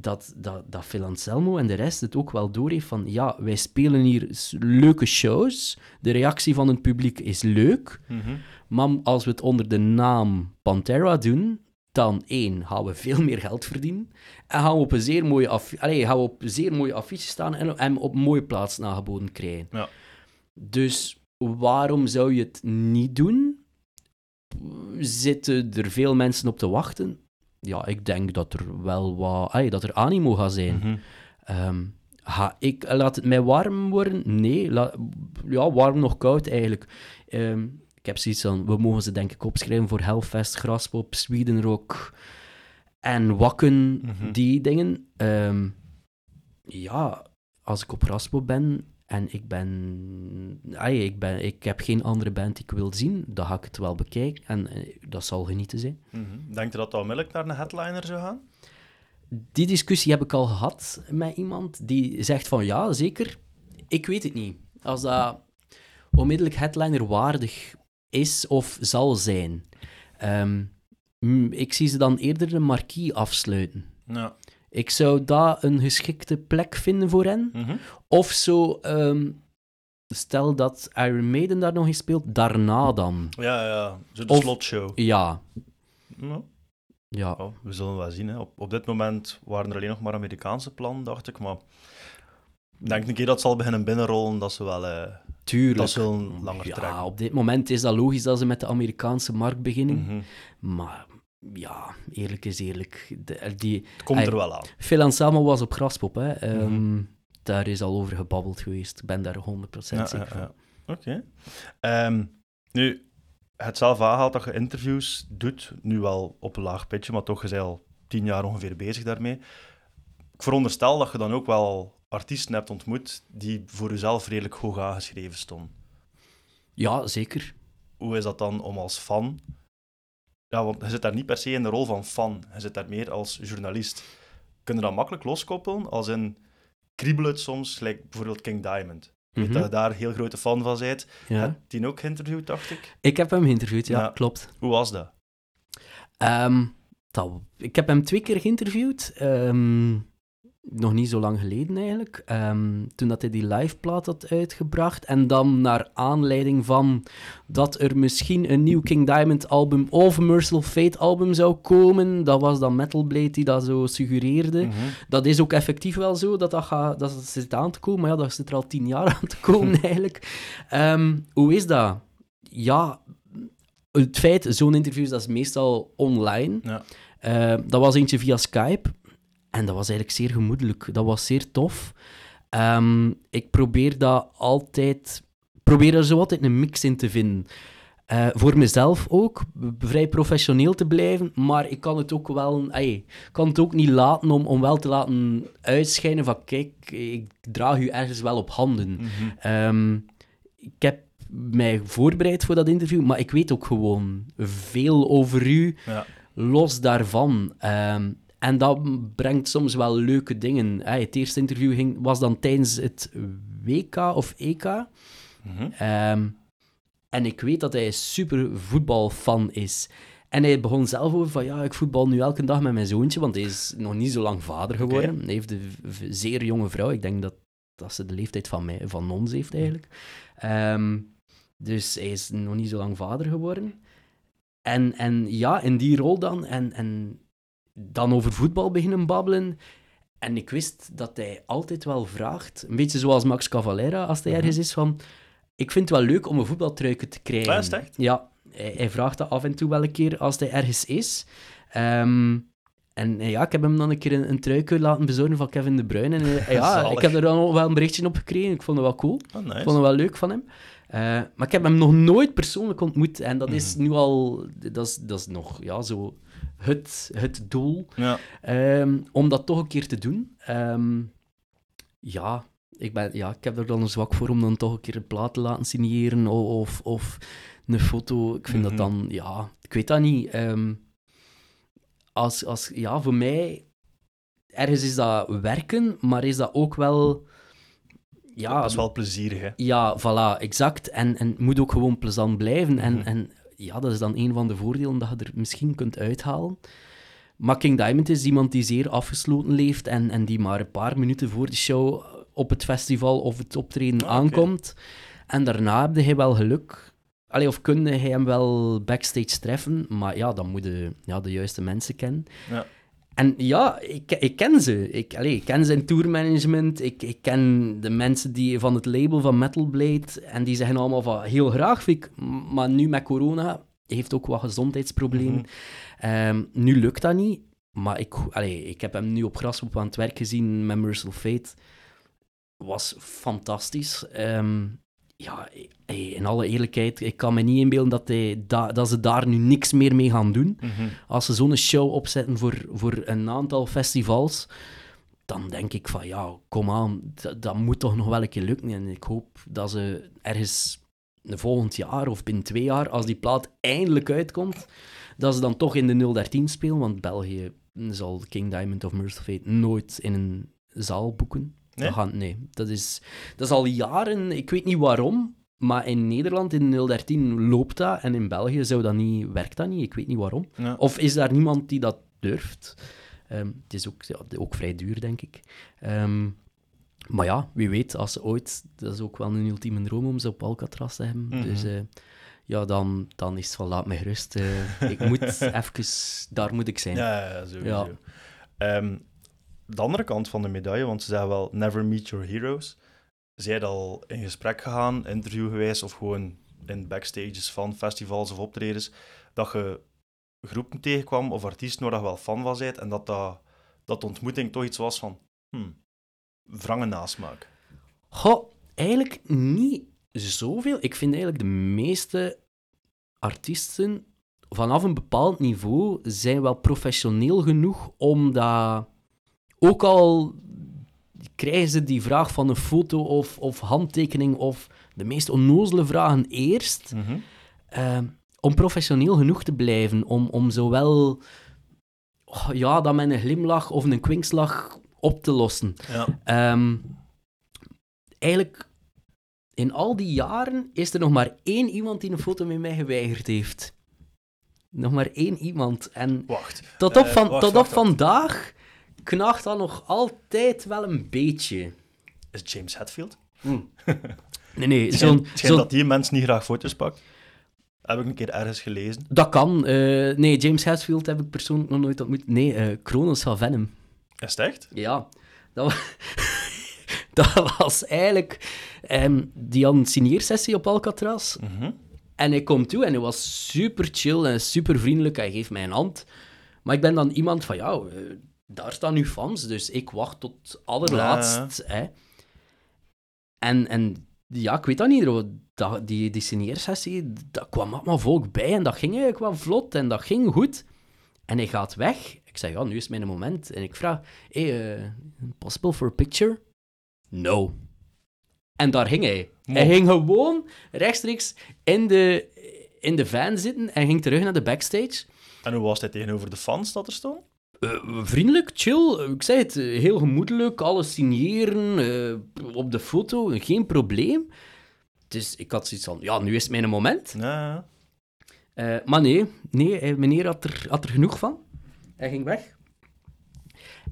dat, dat, dat Phil Anselmo en de rest het ook wel doorheeft van ja, wij spelen hier leuke shows, de reactie van het publiek is leuk, Mhm. maar als we het onder de naam Pantera doen, dan één, gaan we veel meer geld verdienen. En gaan we op een zeer mooie, af, allee, gaan we op zeer mooie affiche staan en, en op een mooie plaats nageboden krijgen. Ja. Dus waarom zou je het niet doen? Zitten er veel mensen op te wachten? Ja, ik denk dat er wel wat... allee, dat er animo gaat zijn. Ehm, ga ik, laat het mij warm worden? Nee. La- ja, warm nog koud eigenlijk. Ehm, ik heb zoiets van, we mogen ze denk ik opschrijven voor Hellfest, Graspop, Sweden Rock en Wakken, Mhm. die dingen. Ehm, ja, als ik op Graspop ben en ik ben, ai, ik ben... Ik heb geen andere band die ik wil zien, dan ga ik het wel bekijken en eh, dat zal genieten zijn. Mhm. Denk je dat dat onmiddellijk naar een headliner zou gaan? Die discussie heb ik al gehad met iemand die zegt van ja, zeker. Ik weet het niet. Als dat onmiddellijk headliner waardig is of zal zijn. Mm, ik zie ze dan eerder een marquee afsluiten. Ja. Ik zou daar een geschikte plek vinden voor hen. Mhm. Of zo, ehm, stel dat Iron Maiden daar nog eens speelt, daarna dan. Ja, ja. Zo de Of- slotshow. Ja, Ja. ja. Oh, we zullen wel zien. Hè. Op, op dit moment waren er alleen nog maar Amerikaanse plannen, dacht ik. Maar ik denk een keer dat zal beginnen binnenrollen, dat ze wel... eh, tuurlijk. dat zullen langer ja, trekken. op dit moment is dat logisch dat ze met de Amerikaanse markt beginnen. mhm. Maar ja, eerlijk is eerlijk. De, die, Het komt er wel aan. Phil Anselmo was op Graspop, hè. Ehm, Mhm. Daar is al over gebabbeld geweest. Ik ben daar 100% Ja, zeker ja, van. ja. Oké. Ehm, nu, het zelf aanhaalt dat je interviews doet, nu wel op een laag pitje, maar toch, je bent al tien jaar ongeveer bezig daarmee. Ik veronderstel dat je dan ook wel artiesten hebt ontmoet die voor jezelf redelijk hoog aangeschreven stonden. Ja, zeker. Hoe is dat dan om als fan... Ja, want je zit daar niet per se in de rol van fan, je zit daar meer als journalist. Kun je dat makkelijk loskoppelen, als in kriebelt soms, like bijvoorbeeld King Diamond. Mhm. dat je daar heel grote fan van bent. ja. Heb die ook geïnterviewd, dacht ik. Ik heb hem geïnterviewd, ja, Ja. klopt. Hoe was dat? Ehm, dat, ik heb hem twee keer geïnterviewd. Ehm, nog niet zo lang geleden eigenlijk. Ehm, toen dat hij die liveplaat had uitgebracht. En dan naar aanleiding van dat er misschien een nieuw King Diamond album of Merciful Fate album zou komen. Dat was dan Metal Blade die dat zo suggereerde. Mhm. Dat is ook effectief wel zo, dat dat, gaat, dat zit aan te komen. Maar ja, dat zit er al tien jaar aan te komen eigenlijk. Ehm, hoe is dat? Ja, het feit, zo'n interview dat is meestal online. Ja. Eh, dat was eentje via Skype. En dat was eigenlijk zeer gemoedelijk. Dat was zeer tof. Ehm, ik probeer dat altijd... Probeer er zo altijd een mix in te vinden. Eh, voor mezelf ook, vrij professioneel te blijven, maar ik kan het ook wel... kan het ook niet laten om, om wel te laten uitschijnen van kijk, ik draag u ergens wel op handen. Mhm. Ehm, ik heb mij voorbereid voor dat interview, maar ik weet ook gewoon veel over u, Ja. los daarvan. Ehm, en dat brengt soms wel leuke dingen. Het eerste interview ging, was dan tijdens het WK of EK. Mhm. Ehm, en ik weet dat hij een super voetbalfan is. En hij begon zelf over van, ja, ik voetbal nu elke dag met mijn zoontje, want hij is nog niet zo lang vader geworden. Hij heeft een zeer jonge vrouw. Ik denk dat, dat ze de leeftijd van, mij, van ons heeft, eigenlijk. Ehm, dus hij is nog niet zo lang vader geworden. En, en ja, in die rol dan, en, en dan over voetbal beginnen babbelen. En ik wist dat hij altijd wel vraagt, een beetje zoals Max Cavalera, als hij Mhm. ergens is, van... Ik vind het wel leuk om een voetbaltruiken te krijgen. Is echt? Ja, hij, hij vraagt dat af en toe wel een keer als hij ergens is. Ehm, en eh, ja, ik heb hem dan een keer een, een truiken laten bezorgen van Kevin De Bruyne. En eh, ja, Zalig. ik heb er dan wel een berichtje op gekregen. Ik vond het wel cool. Oh, nice. Ik vond het wel leuk van hem. Eh, maar ik heb hem nog nooit persoonlijk ontmoet. En dat is Mhm. nu al... Dat is, dat is nog ja, zo het, het doel. Ja. Ehm, om dat toch een keer te doen. Ehm, ja, ik ben, ja, ik heb er dan een zwak voor om dan toch een keer een plaat te laten signeren of, of een foto. Ik vind Mhm. dat dan, ja, ik weet dat niet. Ehm, als, als, ja, voor mij, ergens is dat werken, maar is dat ook wel... Ja, dat is wel plezierig, hè? Ja, voilà, exact. En, en het moet ook gewoon plezant blijven. En, Mhm. en ja, dat is dan een van de voordelen dat je er misschien kunt uithalen. Maar King Diamond is iemand die zeer afgesloten leeft en, en die maar een paar minuten voor de show op het festival of het optreden Ah, aankomt. En daarna heb je wel geluk. Allee, of kun je hem wel backstage treffen, maar ja, dan moet je ja, de juiste mensen kennen. Ja. En ja, ik, ik ken ze. Ik, ik ken zijn tourmanagement. Ik, ik ken de mensen die van het label van Metal Blade. En die zeggen allemaal van heel graag, ik. Maar nu met corona heeft ook wat gezondheidsproblemen. Mhm. Ehm, nu lukt dat niet. Maar ik, ik heb hem nu op Graspop aan het werk gezien met Merciful Fate. Was fantastisch. Ehm, ja, in alle eerlijkheid, ik kan me niet inbeelden dat, hij dat ze daar nu niks meer mee gaan doen Mhm. als ze zo'n show opzetten voor, voor een aantal festivals, dan denk ik van ja, kom aan, dat, dat moet toch nog wel een keer lukken. En ik hoop dat ze ergens volgend jaar of binnen twee jaar, als die plaat eindelijk uitkomt, dat ze dan toch in de 013 spelen, want België zal King Diamond of Merciful Fate nooit in een zaal boeken. Nee? Dat gaan, nee, dat is, dat is al jaren, ik weet niet waarom, maar in Nederland in 013 loopt dat en in België zou dat niet, werkt dat niet, ik weet niet waarom. Ja. Of is daar niemand die dat durft? Ehm, het is ook, ja, ook vrij duur, denk ik. Ehm, maar ja, wie weet, als ze ooit... Dat is ook wel een ultieme droom om ze op Alcatraz te hebben. Mhm. Dus eh, ja, dan, dan is het van laat mij gerust. eh. ik moet even... Daar moet ik zijn. Ja, sowieso. Ja. Ehm, de andere kant van de medaille, want ze zeggen wel never meet your heroes. Zij al in gesprek gegaan, interview geweest of gewoon in backstages van festivals of optredens, dat je groepen tegenkwam of artiesten waar je wel fan van bent en dat, dat, dat ontmoeting toch iets was van hmm, wrange nasmaak. Goh, eigenlijk niet zoveel. Ik vind eigenlijk de meeste artiesten vanaf een bepaald niveau zijn wel professioneel genoeg om dat... Ook al krijgen ze die vraag van een foto of, of handtekening of de meest onnozele vragen eerst, eh, om professioneel genoeg te blijven, om, om zowel oh, ja, dat met een glimlach of een kwinkslag op te lossen. Ja. Ehm, eigenlijk, in al die jaren is er nog maar één iemand die een foto met mij geweigerd heeft. Nog maar één iemand. En Wacht. tot op, Eh, van, wacht, tot op wacht. vandaag knaagt dat nog altijd wel een beetje. Is het James Hetfield? Nee, nee, Het zo'n... schijnt, zo'n- dat die mens niet graag foto's pakt. Heb ik een keer ergens gelezen. Dat kan. eh, nee, James Hetfield heb ik persoonlijk nog nooit ontmoet. Nee, eh Kronos van Venom. Is het echt? Ja, dat was, dat was eigenlijk... ehm, die had een signeersessie op Alcatraz. Mhm. En hij komt toe en hij was super chill en super vriendelijk. Hij geeft mij een hand. Maar ik ben dan iemand van, ja, eh, daar staan uw fans, dus ik wacht tot allerlaatst. Hè. En, en ja, ik weet dat niet, dat, die, die signeersessie, daar kwam allemaal volk bij en dat ging eigenlijk wel vlot en dat ging goed. En hij gaat weg. Ik zeg, ja, nu is mijn moment. En ik vraag, hey, eh, possible for a picture? No. En daar ging hij. Hij ging gewoon rechtstreeks in de, in de van zitten en ging terug naar de backstage. En hoe was hij tegenover de fans dat er stond? Eh, vriendelijk, chill. Ik zei het, eh, heel gemoedelijk. Alles signeren eh, op de foto, geen probleem. Dus ik had zoiets van, ja, nu is mijn moment. Ja, maar nee, nee meneer had er, had er genoeg van. Hij ging weg.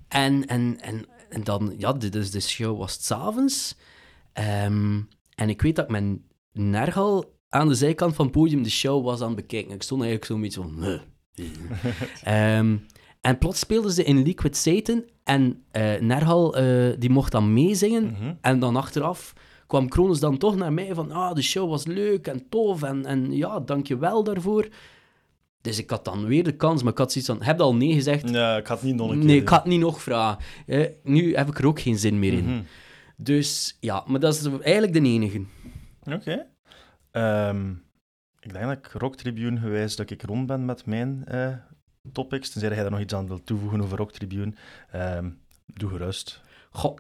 En, en, en, en dan, ja, de, dus de show was 's avonds. Ehm, en ik weet dat mijn nergal aan de zijkant van het podium de show was aan het bekijken. Ik stond eigenlijk zo'n beetje van... "Huh." En plots speelden ze in Liquid Satan en Nergal eh, die mocht dan meezingen. Mhm. En dan achteraf kwam Kronos dan toch naar mij van, ah, de show was leuk en tof en, en ja, dankjewel daarvoor. Dus ik had dan weer de kans, maar ik had zoiets van, heb je al nee gezegd? Ja, ik had niet nog een keer Nee, ik het niet nog vragen. Eh, nu heb ik er ook geen zin meer in. Mhm. Dus ja, maar dat is eigenlijk de enige. Oké. Ehm, ik denk dat ik Rock Tribune gewijs dat ik rond ben met mijn topics. Tenzij jij daar nog iets aan wilt toevoegen over Rock Tribune. Ehm, doe gerust. Goh,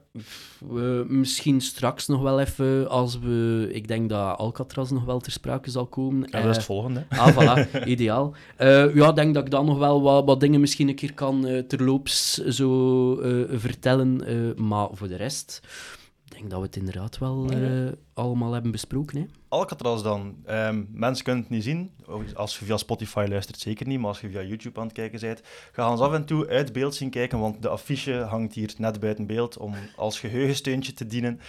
misschien straks nog wel even, als we... Ik denk dat Alcatraz nog wel ter sprake zal komen. Ja, dat is het volgende. Ah, voilà, ideaal. Uh, ja, ik denk dat ik dan nog wel wat, wat dingen misschien een keer kan uh, terloops zo vertellen. maar voor de rest, denk dat we het inderdaad wel allemaal hebben besproken. Hè. Alcatraz dan. Um, mensen kunnen het niet zien. Als je via Spotify luistert, zeker niet. Maar als je via YouTube aan het kijken bent, ga ons af en toe uit beeld zien kijken. Want de affiche hangt hier net buiten beeld om als geheugensteuntje te dienen.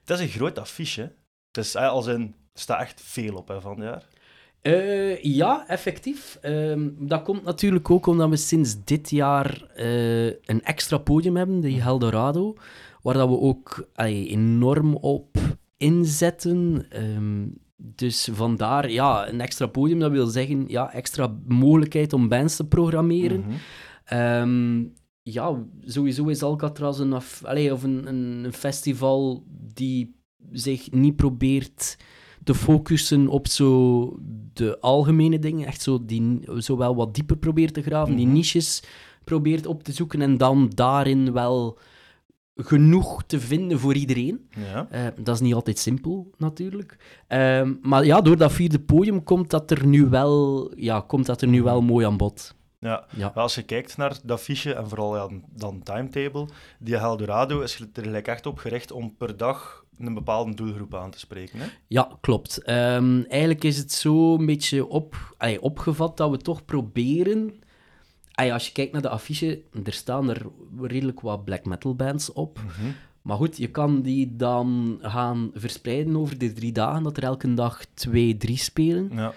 Het is een groot affiche. Het is als een, er staat echt veel op hè, van het jaar. Uh, ja, effectief. Uh, dat komt natuurlijk ook omdat we sinds dit jaar uh, een extra podium hebben, de Eldorado, waar dat we ook enorm op inzetten. Um, dus vandaar, ja, een extra podium, dat wil zeggen, ja, extra mogelijkheid om bands te programmeren. Mm -hmm. ja, sowieso is Alcatraz een, af, of een, een festival die zich niet probeert te focussen op zo de algemene dingen, echt zo, die, zo wel wat dieper probeert te graven, die mhm. niches probeert op te zoeken en dan daarin wel genoeg te vinden voor iedereen. Ja. Uh, dat is niet altijd simpel, natuurlijk. Uh, maar ja, door dat vierde podium komt dat er nu wel, ja, komt dat er nu wel mooi aan bod. Ja, ja. als je kijkt naar dat fiche en vooral ja, dan timetable, die Eldorado is er gelijk echt op gericht om per dag een bepaalde doelgroep aan te spreken. Hè? Ja, klopt. Um, eigenlijk is het zo een beetje op, allee, opgevat dat we toch proberen als je kijkt naar de affiche, er staan er redelijk wat black metal bands op. Mhm. Maar goed, je kan die dan gaan verspreiden over de drie dagen, dat er elke dag twee, drie spelen. Ja.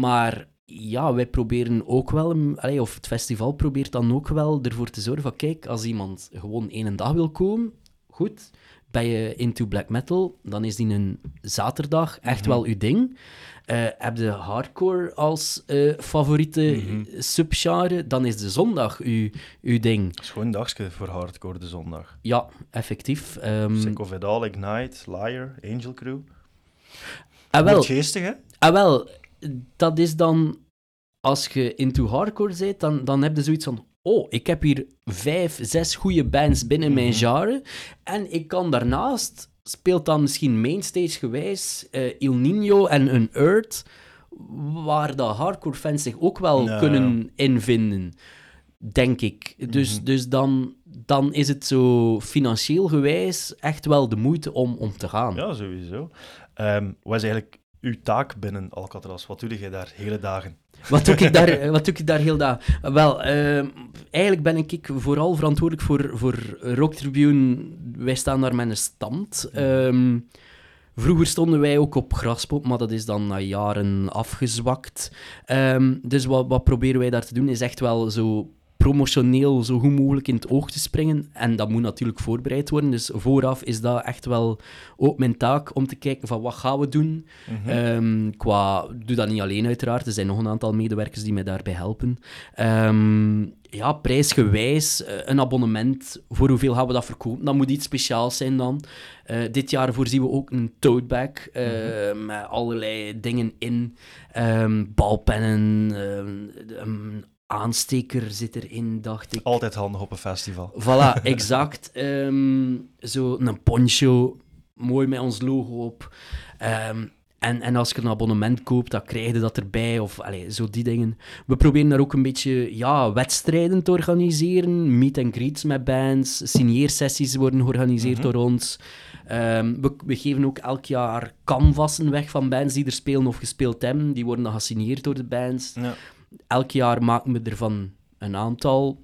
Maar ja, wij proberen ook wel, of het festival probeert dan ook wel ervoor te zorgen van, kijk, als iemand gewoon één dag wil komen, goed, ben je into black metal, dan is die een zaterdag echt mhm. wel uw ding. Uh, heb je hardcore als uh, favoriete mm subgenre, dan is de zondag uw, uw ding. Het is gewoon een dagje voor hardcore, de zondag. Ja, effectief. Um... Sick of It All, Ignite, Liar, Angel Crew. Ah, wel, geestig, hè? Ah, wel, dat is dan... Als je into hardcore zit, dan, dan heb je zoiets van... Oh, ik heb hier vijf, zes goede bands binnen mijn mhm. genre. En ik kan daarnaast speelt dan misschien mainstage gewijs uh, Il Nino en een Earth, waar de hardcore fans zich ook wel kunnen invinden, denk ik. Dus, mhm. dus dan, dan is het zo financieel gewijs echt wel de moeite om, om te gaan. Ja, sowieso. Um, wat is eigenlijk uw taak binnen Alcatraz? Wat doe je daar hele dagen? Wat doe ik daar, wat doe ik daar heel dag? Wel, uh, eigenlijk ben ik vooral verantwoordelijk voor, voor Rock Tribune. Wij staan daar met een stand. Um, vroeger stonden wij ook op graspop, maar dat is dan na jaren afgezwakt. Um, dus wat, wat proberen wij daar te doen, is echt wel zo promotioneel zo goed mogelijk in het oog te springen. En dat moet natuurlijk voorbereid worden. Dus vooraf is dat echt wel ook mijn taak om te kijken van wat gaan we doen. Mm qua, doe dat niet alleen uiteraard. Er zijn nog een aantal medewerkers die mij daarbij helpen. Um, ja, prijsgewijs, eh, een abonnement, voor hoeveel gaan we dat verkopen? Dat moet iets speciaals zijn dan. Uh, dit jaar voorzien we ook een tote bag uh, mm met allerlei dingen in. Um, balpennen, um, aansteker zit erin, dacht ik. Altijd handig op een festival. Voilà, exact. um, zo een poncho, mooi met ons logo op. Um, en, en als je een abonnement koopt, dan krijg je dat erbij, of allez, zo die dingen. We proberen daar ook een beetje ja, wedstrijden te organiseren, meet and greets met bands, signeersessies worden georganiseerd mhm. door ons. Um, we, we, geven ook elk jaar canvassen weg van bands die er spelen of gespeeld hebben. Die worden dan gesigneerd door de bands. Ja elk jaar maken we ervan een aantal,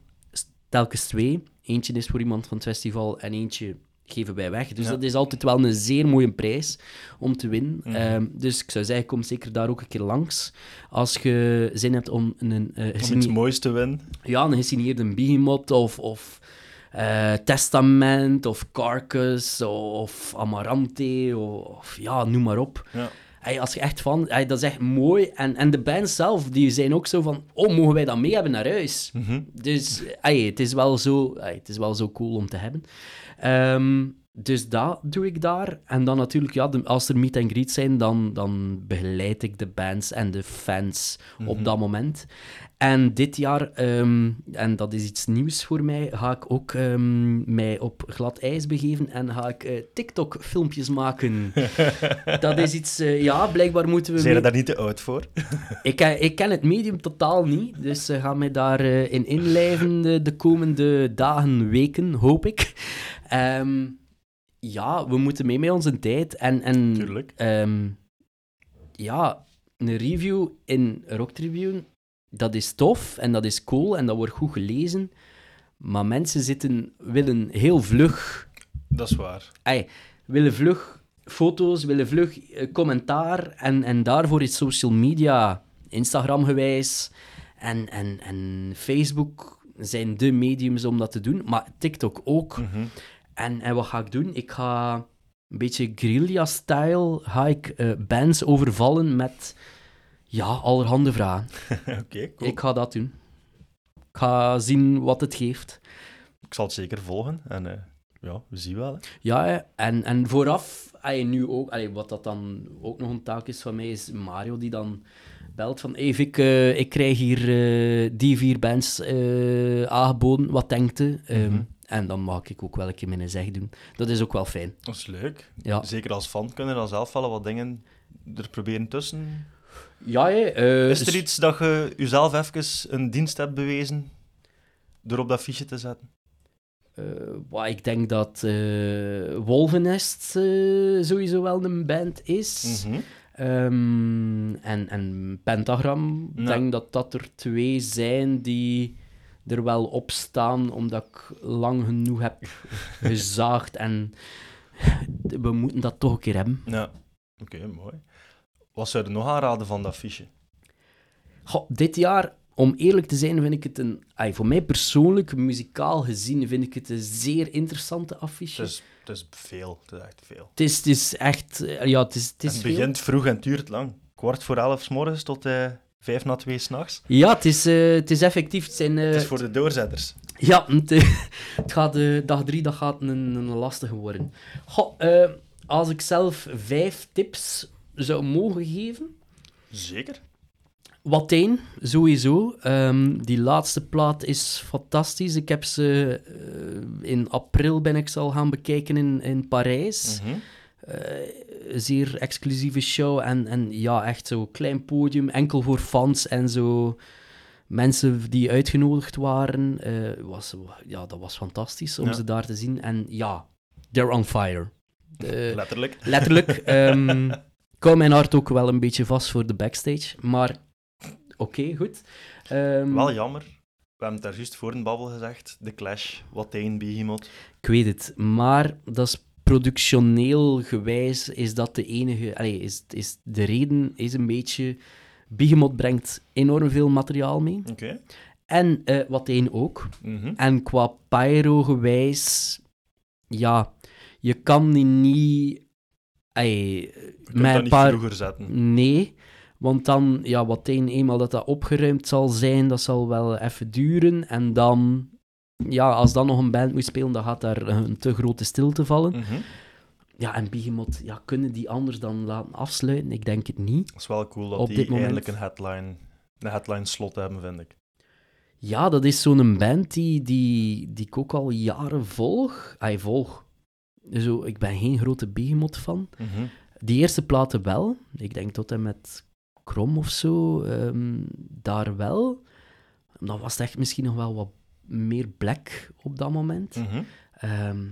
telkens twee. Eentje is voor iemand van het festival en eentje geven wij weg. Dus dat is altijd wel een zeer mooie prijs om te winnen. Mhm. Ehm, dus ik zou zeggen, kom zeker daar ook een keer langs. Als je zin hebt om een... Uh, om iets moois te winnen. Ja, een gesigneerde Behemoth of... of uh, Testament of Carcass of Amarante of, ja, noem maar op. Ja als je echt van, dat is echt mooi. En, en de bands zelf, die zijn ook zo van, oh, mogen wij dat mee hebben naar huis? Mhm. Dus het, is wel zo, het is wel zo cool om te hebben. Ehm, dus dat doe ik daar. En dan natuurlijk, ja, de- als er meet and greet zijn, dan, dan begeleid ik de bands en de fans Mhm. op dat moment. En dit jaar, ehm, en dat is iets nieuws voor mij, ga ik ook ehm, mij op glad ijs begeven en ga ik eh, TikTok-filmpjes maken. dat is iets, eh, ja, blijkbaar moeten we... Zijn je daar niet te oud voor? ik, ken- ik ken het medium totaal niet, dus gaan mij daarin in inlijven de, de komende dagen, weken, hoop ik. Ehm, ja, we moeten mee met onze tijd. En, en Tuurlijk. ehm, ja, een review in Rock Tribune, dat is tof en dat is cool en dat wordt goed gelezen. Maar mensen zitten, willen heel vlug Dat is waar. Ey, willen vlug foto's, willen vlug eh, commentaar. En, en daarvoor is social media, Instagram gewijs en, en, en Facebook zijn de mediums om dat te doen. Maar TikTok ook. Mhm. En, en wat ga ik doen? Ik ga een beetje guerrilla-style ga ik eh, bands overvallen met ja, allerhande vragen. Oké, cool. Ik ga dat doen. Ik ga zien wat het geeft. Ik zal het zeker volgen. En eh, ja, we zien wel. Hè. Ja, en, en vooraf, allee, nu ook, allee, wat dat dan ook nog een taak is van mij, is Mario die dan belt van, Vic, eh, ik krijg hier eh, die vier bands eh, aangeboden, wat denkt u? Mhm. En dan mag ik ook wel een keer mijn zeg doen. Dat is ook wel fijn. Dat is leuk. Ja, Zeker als fan kunnen dan zelf wel wat dingen er proberen tussen. ja hè, eh, Is er iets dat je jezelf even een dienst hebt bewezen door op dat fiche te zetten? eh, ik denk dat eh Wolvenest sowieso wel een band is. Mhm. Ehm, en, en Pentagram, ik Ja. denk dat dat er twee zijn die er wel op staan, omdat ik lang genoeg heb gezaagd en we moeten dat toch een keer hebben. Ja, oké, mooi. Wat zou je nog aanraden van dat fiche? Goh, dit jaar, om eerlijk te zijn, vind ik het een... ai, voor mij persoonlijk, muzikaal gezien, vind ik het een zeer interessante affiche. Het is, het is veel, het is echt veel. Het is, het is echt... eh, Ja, het is, het is het veel. begint vroeg en duurt lang. Kwart voor elf s morgens tot eh, vijf na twee s'nachts. Ja, het is, eh, het is effectief. Het zijn, eh, Het is voor de doorzetters. Ja, het, eh, het gaat, dag drie dat gaat een, een lastige worden. Goh, als ik zelf vijf tips zou mogen geven... Zeker. Wat één, sowieso. Ehm, die laatste plaat is fantastisch. Ik heb ze in april ben ik ze al gaan bekijken in, in Parijs. Mhm. Zeer exclusieve show en, en ja, echt zo klein podium, enkel voor fans en zo mensen die uitgenodigd waren. eh, was, ja, dat was fantastisch om Ja. ze daar te zien. En ja, they're on fire. Letterlijk. letterlijk. ehm ik hou mijn hart ook wel een beetje vast voor de backstage, maar oké, goed. Ehm, Wel jammer. We hebben het daar juist voor een babbel gezegd. De Clash, Watain, Behemoth. Ik weet het, maar dat is productioneel gewijs is dat de enige... Allee, is, is de reden is een beetje... Behemoth brengt enorm veel materiaal mee. Oké. En eh wat één ook. Mhm. En qua pyro-gewijs... Ja, je kan die niet... Kunt met niet paar... vroeger zetten. Nee, want dan, ja, wat een, eenmaal dat dat opgeruimd zal zijn, dat zal wel even duren. En dan, ja, als dan nog een band moet spelen, dan gaat daar een te grote stilte vallen. Mhm. Ja, en Behemoth, ja, kunnen die anders dan laten afsluiten? Ik denk het niet. Het is wel cool dat Op die moment- eindelijk een headline, een headline slot hebben, vind ik. Ja, dat is zo'n band die, die, die ik ook al jaren volg. Ay, volg. Zo, ik ben geen grote Behemoth-fan. Mhm. Die eerste platen wel. Ik denk tot en met Krom of zo. ehm, daar wel. Dan was het echt misschien nog wel wat meer black op dat moment. Mhm. Ehm,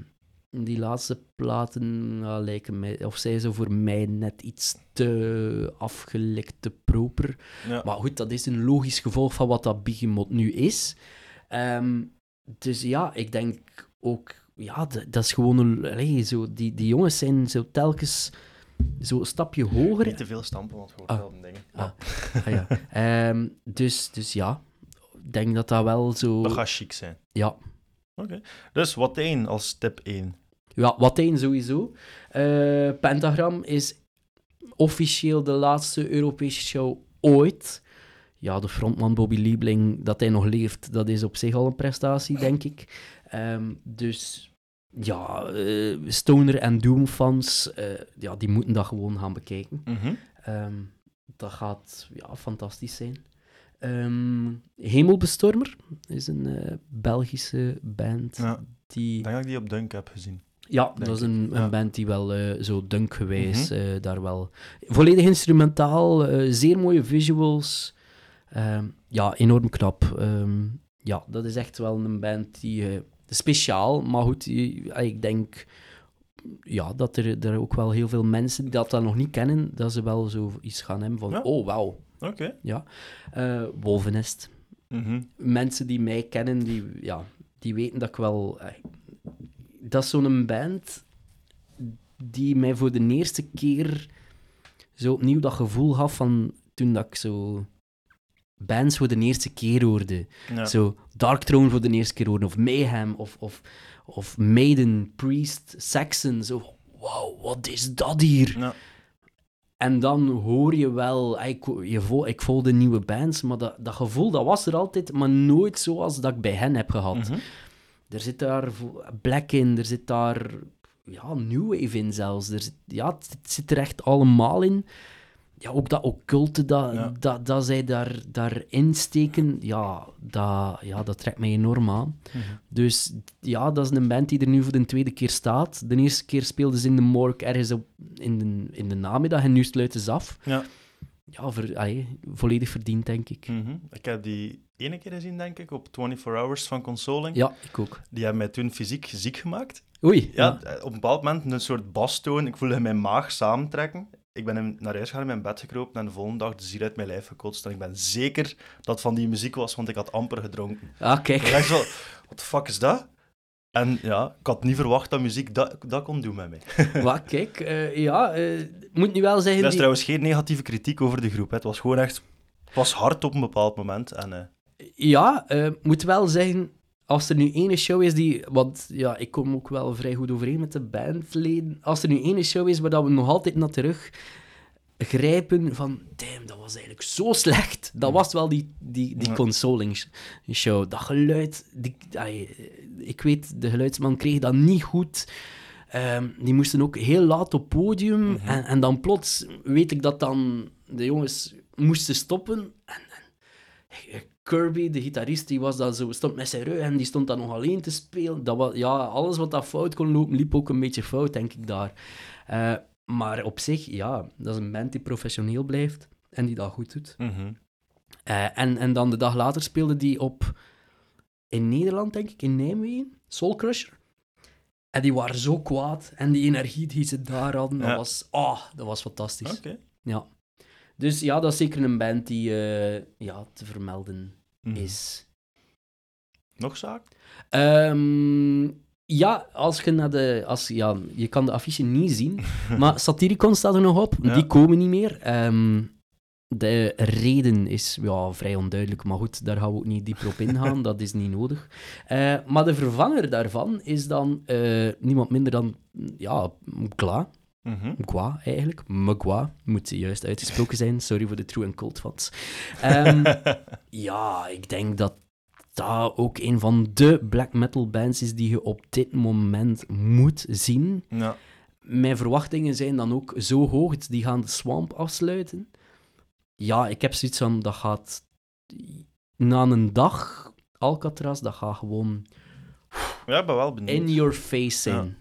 die laatste platen ja, lijken mij, of zij zo voor mij net iets te afgelekt, te proper. Ja. Maar goed, dat is een logisch gevolg van wat dat Behemoth nu is. Ehm, dus ja, ik denk ook, ja, dat is gewoon een, allee, zo, die, die jongens zijn zo telkens zo een stapje hoger. Niet te veel stampen, want je hoort Ah. wel dingen. Ah. Ah, ja. Ehm, dus, dus ja, denk dat dat wel zo... Dat gaat chic zijn. Ja. Dus Watain als tip 1. Ja, wat één sowieso. Eh, Pentagram is officieel de laatste Europese show ooit. Ja, de frontman Bobby Liebling, dat hij nog leeft, dat is op zich al een prestatie, denk ik. Ehm, dus ja, eh, Stoner en Doom fans, eh, ja, die moeten dat gewoon gaan bekijken. Mhm. Ehm, dat gaat ja, fantastisch zijn. Ehm, Hemelbestormer is een eh, Belgische band. Ja, Die, ik denk dat ik die op Dunk heb gezien. ja, dat is een, een ja. band die wel eh, zo dunkgewijs Mhm. eh, daar wel... Volledig instrumentaal, zeer mooie visuals. Ehm, ja, enorm knap. Ehm, ja, dat is echt wel een band die... speciaal, maar goed, ik denk ja, dat er, er ook wel heel veel mensen die dat dan nog niet kennen, dat ze wel zo iets gaan hebben van, Ja. oh, wauw. Oké. Ja. Wolvenest. Mhm. Mensen die mij kennen, die, ja, die weten dat ik wel... eh, dat is zo'n band die mij voor de eerste keer zo opnieuw dat gevoel gaf van toen dat ik zo bands voor de eerste keer hoorde. Ja. Zo Dark Throne voor de eerste keer hoorde, of Mayhem, of, of, of Maiden, Priest, Saxon. Zo, wow, wat is dat hier? Ja. En dan hoor je wel, ah, ik, je vol, ik volgde nieuwe bands, maar dat, dat gevoel dat was er altijd, maar nooit zoals dat ik bij hen heb gehad. Mhm. Er zit daar black in, er zit daar ja, new wave in zelfs. Er zit, ja, het, het zit er echt allemaal in. Ja, ook dat occulte dat, Ja. dat, dat zij daar, daarin steken, ja dat, ja, dat trekt mij enorm aan. Mhm. Dus ja, dat is een band die er nu voor de tweede keer staat. De eerste keer speelden ze in de Mork ergens op, in, de, in de namiddag en nu sluiten ze af. Ja. Ja, ver, allee, volledig verdiend, denk ik. Mhm. Ik heb die ene keer gezien, denk ik, op 24 Hours van Consoling. Ja, ik ook. Die hebben mij toen fysiek ziek gemaakt. Oei. Ja, eh, op een bepaald moment een soort bastoon. Ik voelde mijn maag samentrekken. Ik ben in- naar huis gegaan, in mijn bed gekropen en de volgende dag de ziel uit mijn lijf gekotst. En ik ben zeker dat het van die muziek was, want ik had amper gedronken. Ah, Ik kijk. dacht zo, wat de fuck is dat? En ja, ik had niet verwacht dat muziek dat, dat kon doen met mij. Wat, kijk. eh, ja, eh, moet nu wel zeggen... Dat is die- trouwens geen negatieve kritiek over de groep. Hè. Het was gewoon echt... Het was hard op een bepaald moment. En, eh, Ja, moet wel zeggen, als er nu ene show is die... Want ja, ik kom ook wel vrij goed overeen met de bandleden. Als er nu ene show is waar dat we nog altijd naar terug grijpen van... Damn, dat was eigenlijk zo slecht. Dat was wel die, die, die Ja. consoling sh- show. Dat geluid... Die, ik weet, de geluidsman kreeg dat niet goed... Ehm, die moesten ook heel laat op podium. Mhm. en, en dan plots weet ik dat dan de jongens moesten stoppen. En, en Kirby, de gitarist, die was dan zo, stond met zijn rug en die stond dan nog alleen te spelen. Dat was, ja, alles wat dat fout kon lopen, liep ook een beetje fout, denk ik daar. Eh, maar op zich, ja, dat is een band die professioneel blijft en die dat goed doet. mhm. Eh, en, en dan de dag later speelde die op, in Nederland, denk ik, in Nijmegen, Soul Crusher. En die waren zo kwaad. En die energie die ze daar hadden, dat, was, ah, dat was fantastisch. Oké. Ja. Dus ja, dat is zeker een band die eh, ja, te vermelden Mhm. is. Nog zaak? Ehm, ja, als je naar de... Als, ja, je kan de affiche niet zien, maar Satyricon staat er nog op. Ja. Die komen niet meer. Ehm, de reden is ja, vrij onduidelijk, maar goed, daar gaan we ook niet dieper op ingaan. dat is niet nodig. Eh, maar de vervanger daarvan is dan eh, niemand minder dan ja, Mhm. Mkwa, eigenlijk. Mkwa, moet juist uitgesproken zijn. Sorry voor de true en cult fans. Ehm, ja, ik denk dat dat ook een van de black metal bands is die je op dit moment moet zien. ja. Mijn verwachtingen zijn dan ook zo hoog. Die gaan de Swamp afsluiten. Ja, ik heb zoiets van, dat gaat na een dag Alcatraz, dat gaat gewoon ja, ik ben wel benieuwd. in your face zijn. Ja,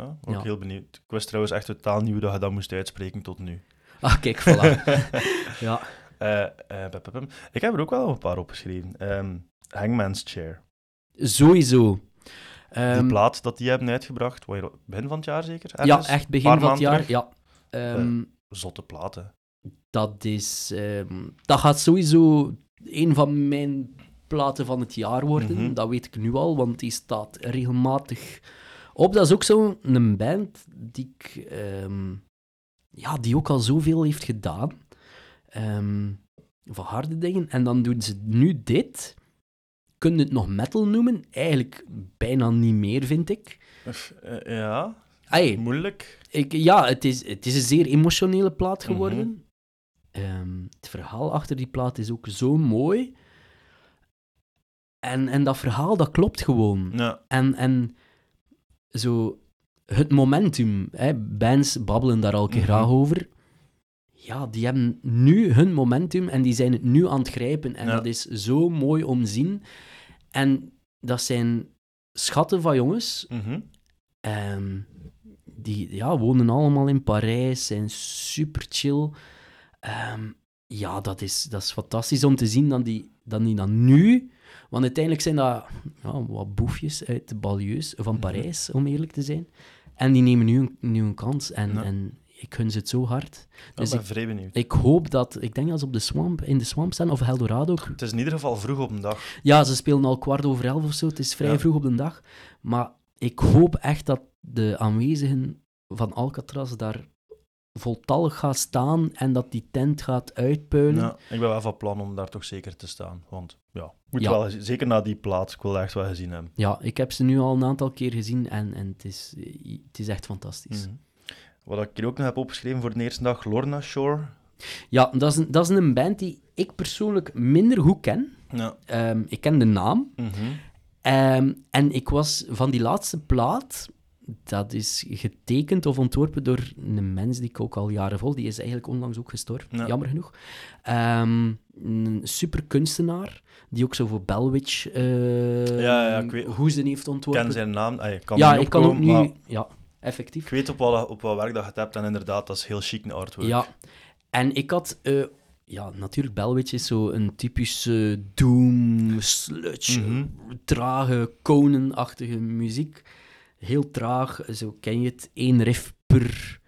ook Ja. heel benieuwd. Ik wist trouwens echt totaal hoe dat je dat moest uitspreken tot nu. Ah, kijk, voilà. ja. Eh, eh, pep, pep, pep. Ik heb er ook wel een paar opgeschreven. Ehm Hangman's Chair. Sowieso. Ehm, die plaat dat die hebben uitgebracht, begin van het jaar zeker? ja, echt begin van het jaar. terug? Ja. Ehm, Zotte platen. dat is... ehm, dat gaat sowieso een van mijn platen van het jaar worden. Mhm. Dat weet ik nu al, want die staat regelmatig op. Dat is ook zo'n band die ik... ehm, ja, die ook al zoveel heeft gedaan. Ehm, van harde dingen. En dan doen ze nu dit. Kun je het nog metal noemen? Eigenlijk bijna niet meer, vind ik. Eh, ja, moeilijk. ik, ja, het is, het is een zeer emotionele plaat Mhm. geworden. Ehm, het verhaal achter die plaat is ook zo mooi. En, en dat verhaal, dat klopt gewoon. Ja. En, en zo het momentum. Hè, bands babbelen daar al keer Mhm. graag over. Ja, die hebben nu hun momentum en die zijn het nu aan het grijpen. En Ja. dat is zo mooi om te zien. En dat zijn schatten van jongens. Mhm. Ehm, die ja, wonen allemaal in Parijs, zijn super chill. Ehm, ja, dat is, dat is fantastisch om te zien dat die, dat die dan nu... Want uiteindelijk zijn dat ja, wat boefjes uit de banlieues van Mhm. Parijs, om eerlijk te zijn. En die nemen nu een, nu een kans. En, Ja. en ik gun ze het zo hard. Ik Dus ben vrij benieuwd. ik hoop dat... Ik denk dat ze op de swamp, in de Swamp staan, of Eldorado. Ik- Het is in ieder geval vroeg op een dag. Ja, ze spelen al kwart over elf of zo. Het is vrij Ja. vroeg op de dag. Maar ik hoop echt dat de aanwezigen van Alcatraz daar voltallig gaan staan en dat die tent gaat uitpuilen. Ja, ik ben wel van plan om daar toch zeker te staan. Want ja, moet Ja. wel, zeker na die plaat, ik wil echt wel gezien hebben. Ja, ik heb ze nu al een aantal keer gezien en, en het, is, het is echt fantastisch. Mhm. Wat ik hier ook nog heb opgeschreven voor de eerste dag, Lorna Shore. Ja, dat is, een, dat is een band die ik persoonlijk minder goed ken. Ja. Ehm, ik ken de naam. Ehm, en ik was van die laatste plaat, dat is getekend of ontworpen door een mens die ik ook al jaren volg. Die is eigenlijk onlangs ook gestorven, Ja. jammer genoeg. Ehm, een super kunstenaar, die ook zo voor Bellwitch eh Ja, ja, ik weet- hoezen heeft Ik ontworpen. ken zijn naam, ah, ik kan ja, niet ik kan ook nu... maar Ja, effectief. ik weet op wat, op wat werk dat je het hebt en inderdaad, dat is heel chic een artwork. Ja, en ik had... eh, ja, natuurlijk, Bellwitch is zo een typische doom, sludge, Mhm. trage, konenachtige muziek. Heel traag, zo ken je het. Eén riff per,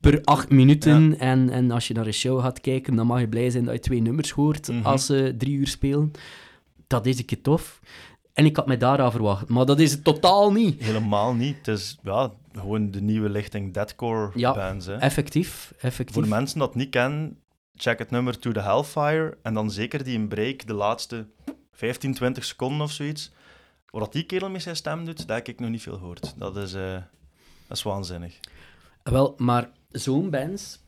per acht minuten. En, en als je naar een show gaat kijken, dan mag je blij zijn dat je twee nummers hoort Mhm. als ze drie uur spelen. Dat is een keer tof. En ik had mij daaraan verwacht, maar dat is het totaal niet. Helemaal niet. Het is ja, gewoon de nieuwe lichting deathcore Ja, bands. Hè. Effectief, effectief. Voor de mensen dat niet kennen, check het nummer To The Hellfire en dan zeker die een break, de laatste 15, 20 seconden of zoiets. Wat die kerel met zijn stem doet, dat heb ik nog niet veel gehoord. Dat is, eh, dat is waanzinnig. Wel, maar zo'n bands,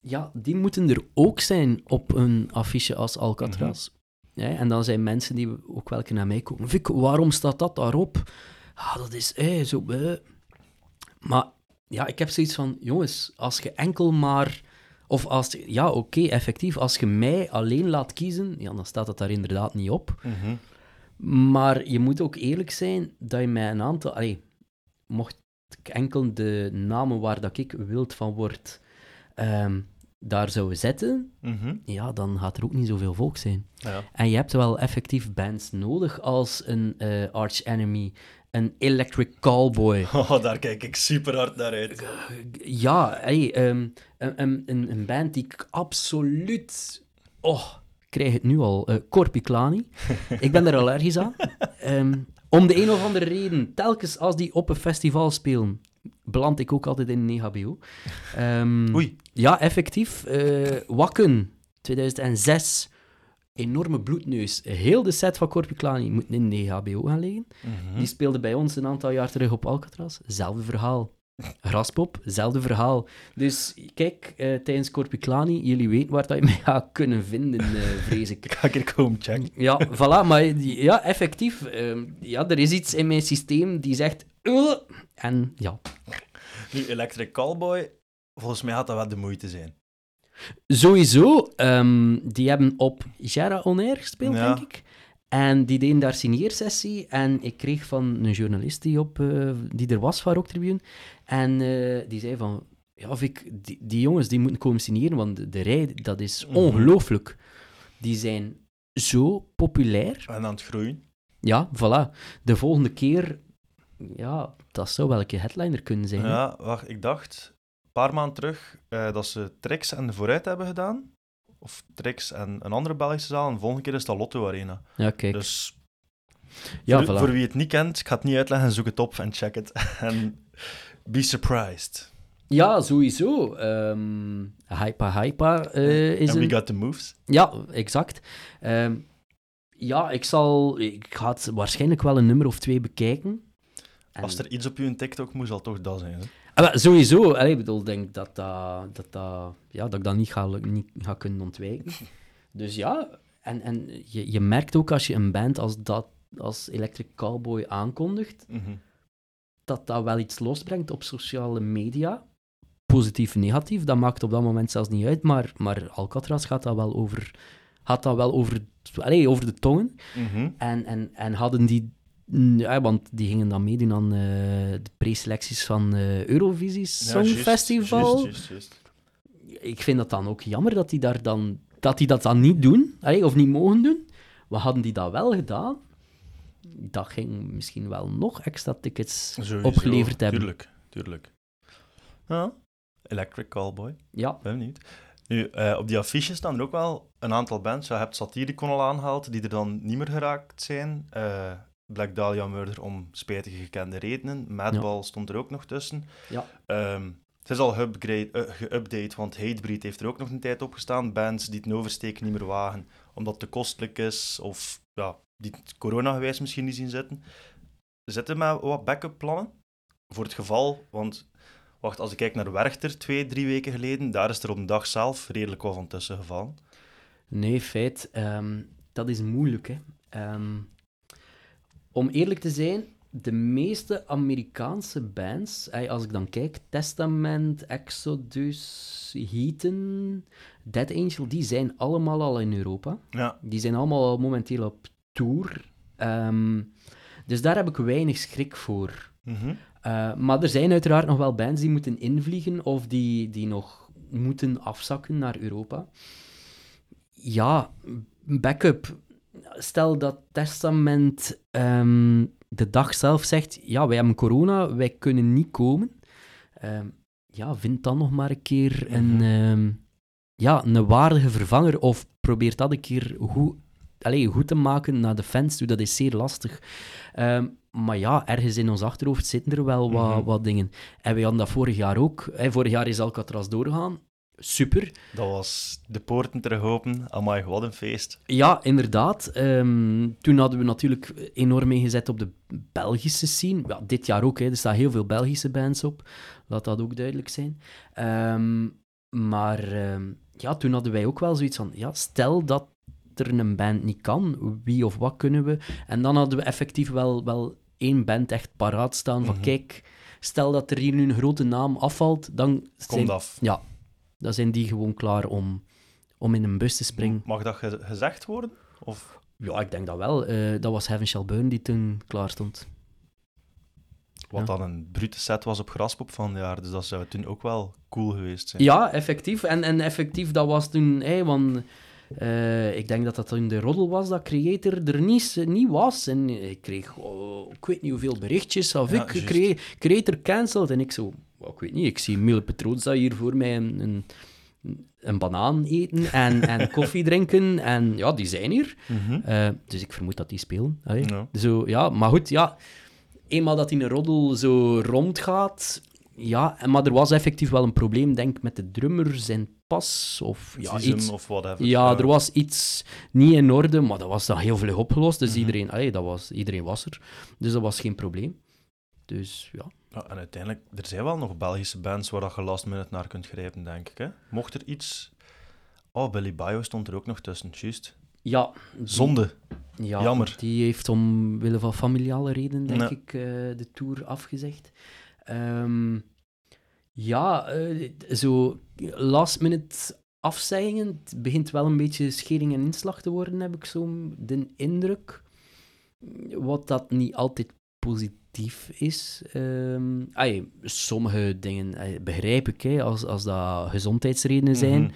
ja, die moeten er ook zijn op een affiche als Alcatraz. Ja, en dan zijn mensen die ook wel naar mij komen. Vic, waarom staat dat daarop? Ah, dat is eh, zo. eh. Maar ja, ik heb zoiets van, jongens, als je enkel maar. Of als, ja, oké, effectief. Als je mij alleen laat kiezen, ja, dan staat dat daar inderdaad niet op. Mhm. Maar je moet ook eerlijk zijn dat je mij een aantal... Allee, mocht ik enkel de namen waar dat ik wild van word, ehm, daar zou zetten, Mhm. ja, dan gaat er ook niet zoveel volk zijn. Ja. En je hebt wel effectief bands nodig als een eh, Arch Enemy, een Electric Callboy. Oh, daar kijk ik super hard naar uit. Ja, hey, ehm, een, een, band die ik absoluut... Oh, krijg het nu al. eh Corpiclani. ik ben er allergisch aan. Ehm, om de een of andere reden, telkens als die op een festival spelen, beland ik ook altijd in een E EHBO. Oei. Ja, effectief. eh, Wakken, 2006. Enorme bloedneus. Heel de set van Corpiclani moet in de E EHBO gaan liggen. Mhm. Die speelde bij ons een aantal jaar terug op Alcatraz. Zelfde verhaal. Graspop, zelfde verhaal. Dus kijk, eh, tijdens Corpiclani, jullie weten waar dat je mij gaat kunnen vinden, eh, vrees ik. Ga ik er komen checken. Ja, voilà, maar die- ja, effectief. ehm, ja, er is iets in mijn systeem die zegt... "Ugh." en ja, Nu, Electric Callboy, volgens mij had dat wel de moeite zijn. sowieso, ehm, die hebben op Jara On Air gespeeld, Ja. denk ik. En die deden daar signeersessie. En ik kreeg van een journalist die, op, eh, die er was van Rock Tribune. En eh, die zei van... Ja, Vic, die, die jongens die moeten komen signeren, want de, de rij, dat is Mhm. ongelooflijk. Die zijn zo populair. En aan het groeien. Ja, voilà. De volgende keer... Ja, dat zou wel een headliner kunnen zijn. Ja, wacht, ik dacht een paar maanden terug eh, dat ze Trix en de Vooruit hebben gedaan. Of Trix en een andere Belgische zaal. En de volgende keer is dat Lotto Arena. Ja, kijk. Dus ja, voor, voilà. voor wie het niet kent, ik ga het niet uitleggen, zoek het op en check het. en be surprised. Ja, sowieso. Ehm hypa Hypa eh, is And een... we got the moves. Ja, exact. Ehm, ja, ik zal... Ik ga het waarschijnlijk wel een nummer of twee bekijken. En- Als er iets op uw TikTok moet, zal het toch dat zijn. Hè? Ah, sowieso. Allee, ik bedoel, denk dat, dat, dat, dat, ja, dat ik dat niet ga, niet ga kunnen ontwijken. Dus ja, en, en je, je merkt ook als je een band als dat, als Electric Cowboy aankondigt, Mhm. Dat dat wel iets losbrengt op sociale media. Positief, negatief, dat maakt op dat moment zelfs niet uit. Maar, maar Alcatraz gaat dat wel over, gaat dat wel over, allez, over de tongen. Mhm. En, en, en hadden die... Ja, want die gingen dan meedoen aan eh, de preselecties van eh Eurovisie Ja, Songfestival. juist, juist, juist. Ik vind dat dan ook jammer dat die, daar dan, dat, die dat dan niet doen, allee, of niet mogen doen. Wat hadden die dat wel gedaan? Dat ging misschien wel nog extra tickets Sowieso, opgeleverd hebben. Tuurlijk, tuurlijk. Ja, Electric Callboy, Ja, ben benieuwd. Nu, eh, op die affiches staan er ook wel een aantal bands. Ja, je hebt Satiricon al aangehaald, die er dan niet meer geraakt zijn. Eh, Black Dahlia Murder om spijtige gekende redenen. Madball stond er ook nog tussen. Ja. Ehm, het is al geupgrade- eh, geüpdate, want Hatebreed heeft er ook nog een tijd op gestaan. Bands die het oversteken niet meer wagen, omdat het te kostelijk is, of ja, die het corona-gewijs misschien niet zien zitten. Zitten met wat backup plannen? Voor het geval, want wacht, als ik kijk naar Werchter twee, drie weken geleden, daar is er op de dag zelf redelijk wat van tussen gevallen. nee, feit. ehm, dat is moeilijk, hè. Ehm, om eerlijk te zijn, de meeste Amerikaanse bands, als ik dan kijk, Testament, Exodus, Heathen, Dead Angel, die zijn allemaal al in Europa. Ja, Die zijn allemaal al momenteel op tour. Ehm, dus daar heb ik weinig schrik voor. mhm. Uh, maar er zijn uiteraard nog wel bands die moeten invliegen of die, die nog moeten afzakken naar Europa. Ja, backup. Stel dat Testament ehm, de dag zelf zegt: Ja, wij hebben corona, wij kunnen niet komen. Ehm, ja, vind dan nog maar een keer een, Mhm. ja, een waardige vervanger of probeer dat een keer goed, allez, goed te maken naar de fans toe. Dat is zeer lastig. Ehm, maar ja, ergens in ons achterhoofd zitten er wel wat, Mhm. wat dingen. En we hadden dat vorig jaar ook. Hè, vorig jaar is Alcatraz doorgegaan. Super. dat was de poorten terug open. Amai, wat een feest. Ja, inderdaad. Ehm, toen hadden we natuurlijk enorm ingezet op de Belgische scene. Ja, dit jaar ook, hè. er staan heel veel Belgische bands op. Laat dat ook duidelijk zijn. Ehm, maar ja, toen hadden wij ook wel zoiets van... Ja, stel dat er een band niet kan, wie of wat kunnen we? En dan hadden we effectief wel, wel één band echt paraat staan van... Mhm. Kijk, stel dat er hier nu een grote naam afvalt, dan zijn, Komt af. ja, dan zijn die gewoon klaar om, om in een bus te springen. Mag dat ge- gezegd worden? Of... Ja, ik denk dat wel. Eh, dat was Heaven Shall Burn die toen klaar stond. Wat Ja. dan een brute set was op Graspop van het jaar. Dus dat zou toen ook wel cool geweest zijn. Ja, effectief. En, en effectief, dat was toen... Hey, want, eh, ik denk dat dat in de roddel was dat Creator er niet, niet was. En ik kreeg, oh, ik weet niet hoeveel berichtjes of Ja, ik, crea- Creator cancelled. En ik zo, ik weet niet, ik zie Mille Petroza hier voor mij een, een, een banaan eten en, en koffie drinken. En ja, die zijn hier. Mhm. Eh, dus ik vermoed dat die spelen. Allee. Ja. Zo, ja, maar goed, ja. Eenmaal dat die een roddel zo rondgaat... Ja, maar er was effectief wel een probleem, denk ik, met de drummer, zijn pas, of ja, iets. of whatever. Ja, er was iets niet in orde, maar dat was dan heel vlug opgelost. Dus Mhm. iedereen, allee, dat was, iedereen was er. Dus dat was geen probleem. Dus ja. Ja, en uiteindelijk, er zijn wel nog Belgische bands waar je last minute naar kunt grijpen, denk ik. Hè? Mocht er iets... Oh, Billy Bio stond er ook nog tussen, juist. Ja, Zonde. Ja, Jammer. Die heeft omwille van familiale redenen, denk ik, eh, de tour afgezegd. Ehm, ja, eh, zo last minute afzeggingen. Het begint wel een beetje schering en inslag te worden, heb ik zo de indruk. Wat dat niet altijd positief is. Ehm ai, sommige dingen begrijp ik, hè, als, als dat gezondheidsredenen zijn. Mhm.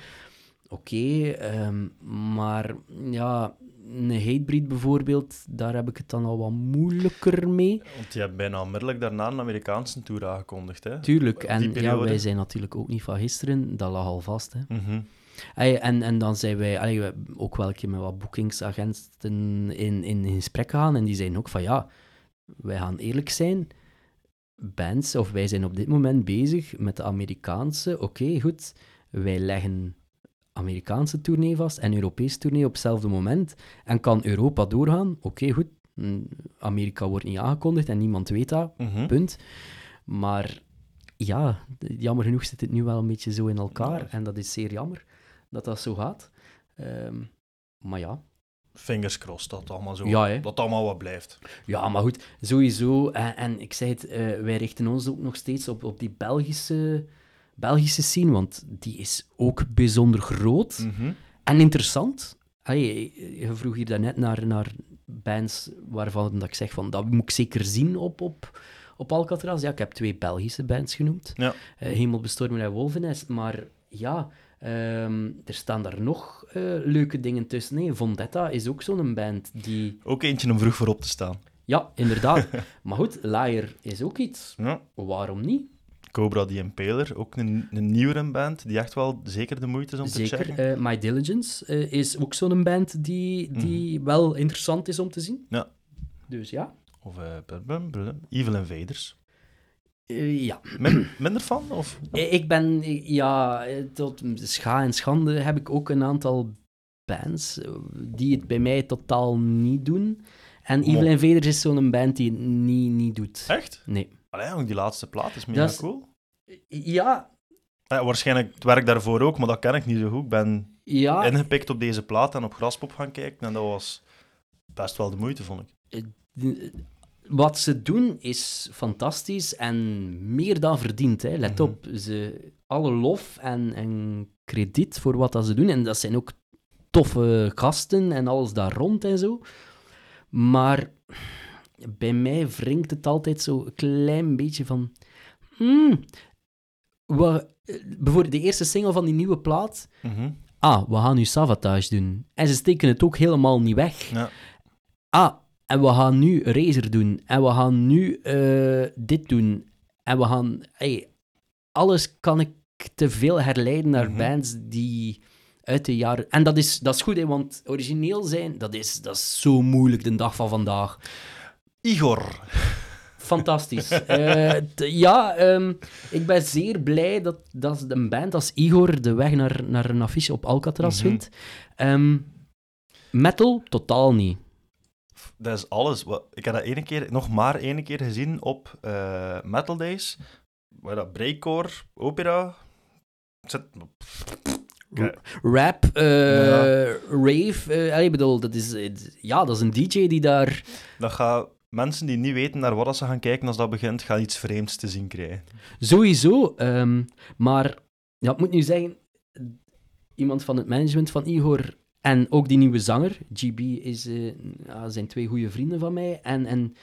Oké, ehm, maar ja, een hatebreed bijvoorbeeld, daar heb ik het dan al wat moeilijker mee. Want die hebben bijna onmiddellijk daarna een Amerikaanse tour aangekondigd. Hè? Tuurlijk, en ja, wij zijn natuurlijk ook niet van gisteren, dat lag al vast. Hè. Mhm. En, en dan zijn wij allee, ook wel een keer met wat boekingsagenten in, in gesprek gegaan, en die zeiden ook van ja, wij gaan eerlijk zijn, bands, of wij zijn op dit moment bezig met de Amerikaanse, oké, goed, wij leggen Amerikaanse tournee vast en Europese tournee op hetzelfde moment, en kan Europa doorgaan, oké, goed, mm, Amerika wordt niet aangekondigd en niemand weet dat, Mhm. punt. Maar ja, jammer genoeg zit het nu wel een beetje zo in elkaar. Ja. En dat is zeer jammer dat dat zo gaat. Ehm, maar ja, fingers crossed dat allemaal, zo, Ja, dat allemaal wat blijft. Ja, maar goed, sowieso. En, en ik zei het, eh, wij richten ons ook nog steeds op, op die Belgische, Belgische scene, want die is ook bijzonder groot Mhm. en interessant. Allee, je vroeg hier daarnet naar, naar bands waarvan dat ik zeg van dat moet ik zeker zien op, op, op Alcatraz. Ja, ik heb twee Belgische bands genoemd. Ja. Eh, Hemelbestorming en Wolvenest. Maar ja, ehm, er staan daar nog eh, leuke dingen tussen. Nee, Vendetta is ook zo'n band die... Ook eentje om vroeg voor op te staan. Ja, inderdaad. maar goed, Liar is ook iets. Ja. Waarom niet? Cobra the Impaler, ook een, een nieuwere band die echt wel zeker de moeite is om te Zeker. checken. eh, My Diligence eh, is ook zo'n band die, die wel interessant is om te zien. Ja. Dus ja. Of brum, brum, brum, Evil Invaders. Eh, ja. Min- minder van? Of? Ik ben, ja, tot scha en schande heb ik ook een aantal bands die het bij mij totaal niet doen. En Evil Invaders is zo'n band die het niet, niet doet. Echt? Nee. Allee, die laatste plaat is mega Dat is- cool. Ja, Eh, waarschijnlijk het werk daarvoor ook, maar dat ken ik niet zo goed. Ik ben ja ingepikt op deze plaat en op Graspop gaan kijken en dat was best wel de moeite, vond ik. wat ze doen is fantastisch en meer dan verdiend. Hè. Let Mhm. op, ze, alle lof en, en krediet voor wat dat ze doen. En dat zijn ook toffe gasten en alles daar rond en zo. Maar bij mij wringt het altijd zo een klein beetje van... Hmm, we, bijvoorbeeld de eerste single van die nieuwe plaat... Mhm. Ah, we gaan nu Savatage doen. En ze steken het ook helemaal niet weg. Ja. Ah, en we gaan nu Razer doen. En we gaan nu eh, dit doen. En we gaan... Hey, alles kan ik te veel herleiden naar Mhm. bands die uit de jaren... En dat is, dat is goed, hè, want origineel zijn, dat is, dat is zo moeilijk de dag van vandaag. Igor. Fantastisch. Eh, ja, ehm, ik ben zeer blij dat, dat een band als Igor de weg naar, naar een affiche op Alcatraz Mhm. vindt. Ehm, metal, totaal niet. Dat is alles. Ik heb dat ene keer, nog maar één keer gezien op eh, Metal Days. Waar dat breakcore, opera... Zit... Rap, eh, Ja. rave, ik bedoel, dat is, ja, dat is een DJ die daar... Dat gaat mensen die niet weten naar wat ze gaan kijken als dat begint, gaan iets vreemds te zien krijgen. Sowieso, ehm, maar ja, ik moet nu zeggen, iemand van het management van Igor en ook die nieuwe zanger, GB, is, eh, ja, zijn twee goede vrienden van mij. En, en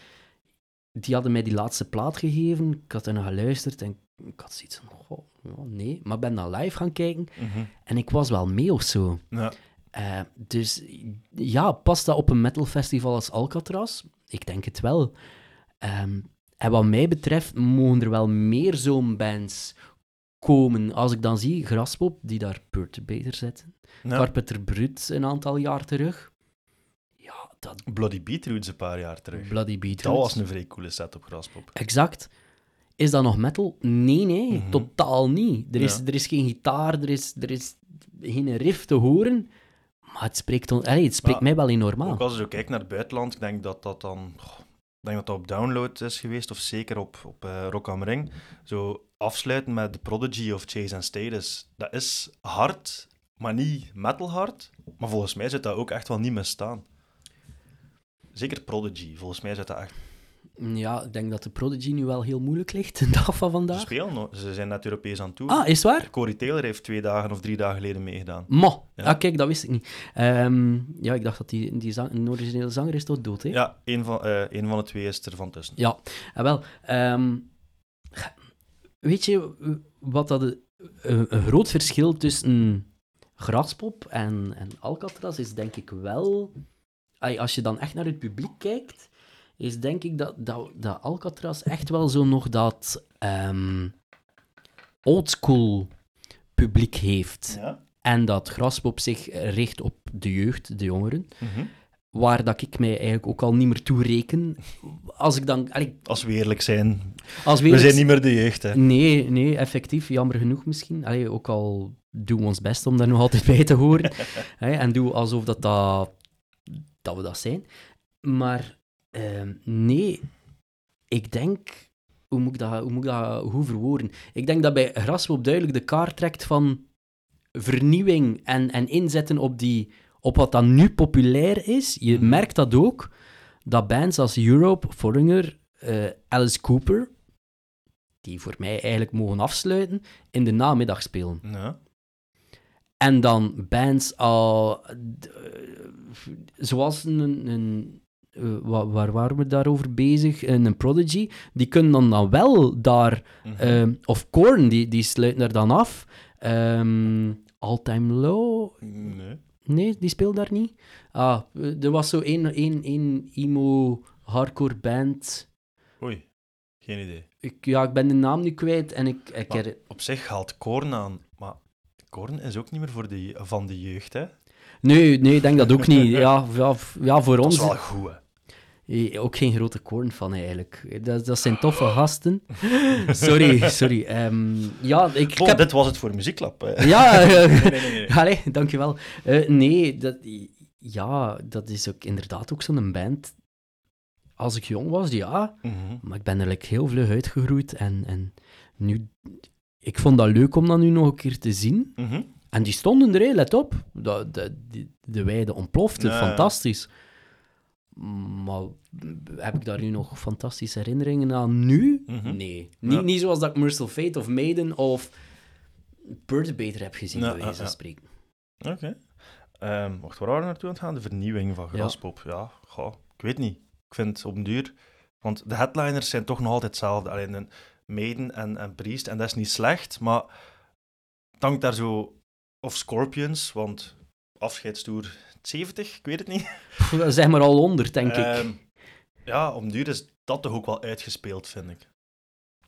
die hadden mij die laatste plaat gegeven. Ik had er naar geluisterd en ik had zoiets van, goh, ja, nee. Maar ik ben dan live gaan kijken en ik was wel mee of zo. Ja. Eh, dus ja, past dat op een metalfestival als Alcatraz? Ik denk het wel. Ehm, en wat mij betreft mogen er wel meer zo'n bands komen. Als ik dan zie Graspop, die daar Perturbator zetten. Ja. Carpenter Brut een aantal jaar terug. Ja, dat Bloody Beetroots een paar jaar terug. Bloody Beetroots. Dat was een vrij coole set op Graspop. Exact. Is dat nog metal? Nee, nee, Mhm. totaal niet. Er is, Ja. er is geen gitaar, er is, er is geen riff te horen. Maar het spreekt, on- allee, het spreekt mij wel enorm aan. Ook als je zo kijkt naar het buitenland, ik denk dat dat dan... Ik denk dat dat op download is geweest, of zeker op, op eh, Rock am Ring. Zo afsluiten met The Prodigy of Chase and Status. Dat is hard, maar niet metal hard. Maar volgens mij zit dat ook echt wel niet misstaan. Zeker Prodigy, volgens mij zit dat echt... Ja, ik denk dat de Prodigy nu wel heel moeilijk ligt, de dag van Ze vandaag. spelen nog, ze zijn net Europees aan het toe. Ah, is waar? Corey Taylor heeft twee dagen of drie dagen geleden meegedaan. Ja. Ah, kijk, dat wist ik niet. Ehm, ja, ik dacht dat die, die zang, een originele zanger is toch dood, hè? Ja, één van, eh één van de twee is er van tussen. Ja, en wel. ehm, weet je wat dat een, een, een groot verschil tussen Graspop en, en Alcatraz is, denk ik wel. Als je dan echt naar het publiek kijkt, is denk ik dat, dat, dat Alcatraz echt wel zo nog dat ehm oldschool publiek heeft. Ja? En dat Graspop zich richt op de jeugd, de jongeren. Mhm. Waar dat ik mij eigenlijk ook al niet meer toe reken. Als ik dan... allee, Als we eerlijk zijn, als we zijn niet meer de jeugd, hè. Nee, nee, effectief. Jammer genoeg misschien. Allee, ook al doen we ons best om daar nog altijd bij te horen. En doen alsof dat, dat, dat we dat zijn. Maar ehm, nee, ik denk... Hoe moet ik dat, hoe moet ik dat hoe verwoorden? Ik denk dat bij Graswop duidelijk de kaart trekt van vernieuwing en, en inzetten op die, op wat dan nu populair is. Je Mhm. merkt dat ook, dat bands als Europe, Foreigner, eh, Alice Cooper, die voor mij eigenlijk mogen afsluiten, in de namiddag spelen. Ja. En dan bands al, eh, zoals een, een eh, wa- waar waren we daarover bezig? Een, een Prodigy, die kunnen dan, dan wel daar, Mhm. ehm, of Korn, die, die sluiten er dan af. Ehm All Time Low, nee. nee, die speelt daar niet. Ah, eh, er was zo één, één, één emo hardcore band. Oei, geen idee. Ik, ja, ik ben de naam nu kwijt en ik, ik op zich haalt Korn aan, maar Korn is ook niet meer voor de, van de jeugd, hè? Nee, nee, ik denk dat ook niet. Ja, ja, voor Dat ons... is wel goed, hè? Ook geen grote korn van eigenlijk. Dat, dat zijn toffe gasten. Sorry, sorry. Ehm, ja, ik, ik heb... dit was het voor Muziekklap. hè. Ja, Nee, nee, nee. nee. allee, dankjewel. Eh nee, dat, ja, dat is ook inderdaad ook zo'n band. Als ik jong was, ja. Mhm. Maar ik ben er like, heel vlug uitgegroeid. En, en nu... Ik vond dat leuk om dat nu nog een keer te zien. Mhm. En die stonden er, let op. Dat, die- de weide ontplofte, Ja, ja. fantastisch. Maar heb ik daar nu nog fantastische herinneringen aan nu? Mhm. Nee. Ja. Niet, niet zoals dat ik Merciful Fate of Maiden of Perturbator heb gezien, Ja, bij wijze ja, van ja. spreken. Oké. Ehm, wacht, waar waren we naartoe aan het gaan? De vernieuwing van Ja. Graspop. Ja, goh, ik weet niet. Ik vind het op den duur... Want de headliners zijn toch nog altijd hetzelfde. Alleen een Maiden en, en Priest. En dat is niet slecht, maar... Hangt daar zo... Of Scorpions, want afscheidstoer 70, ik weet het niet. Dat Zeg maar al onder, denk ik. Ehm, ja, den duur is dat toch ook wel uitgespeeld, vind ik.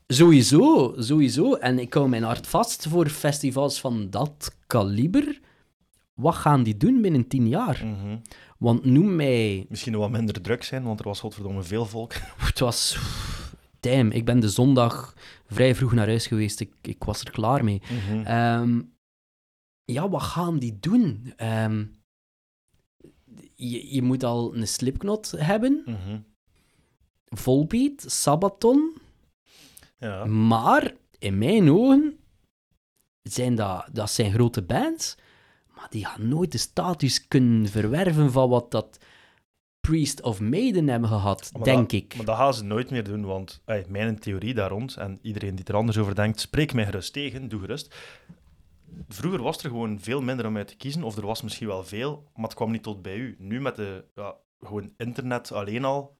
Sowieso, sowieso. En ik hou mijn hart vast voor festivals van dat kaliber. Wat gaan die doen binnen tien jaar? Mhm. Want noem mij Misschien nog wat minder druk zijn, want er was godverdomme veel volk. Het was... Damn, ik ben de zondag vrij vroeg naar huis geweest. Ik, ik was er klaar mee. Ehm, ja, wat gaan die doen? Ehm, je, je moet al een slipknot hebben, Mhm. Volbeat, Sabaton. Ja. Maar, in mijn ogen, zijn dat, dat zijn grote bands, maar die gaan nooit de status kunnen verwerven van wat dat Priest of Maiden hebben gehad, Maar denk dat- ik. Maar dat gaan ze nooit meer doen, want ey, mijn theorie daar rond, en iedereen die er anders over denkt, spreek mij gerust tegen, doe gerust. Vroeger was er gewoon veel minder om uit te kiezen, of er was misschien wel veel, maar het kwam niet tot bij u. Nu met de ja, gewoon internet alleen al,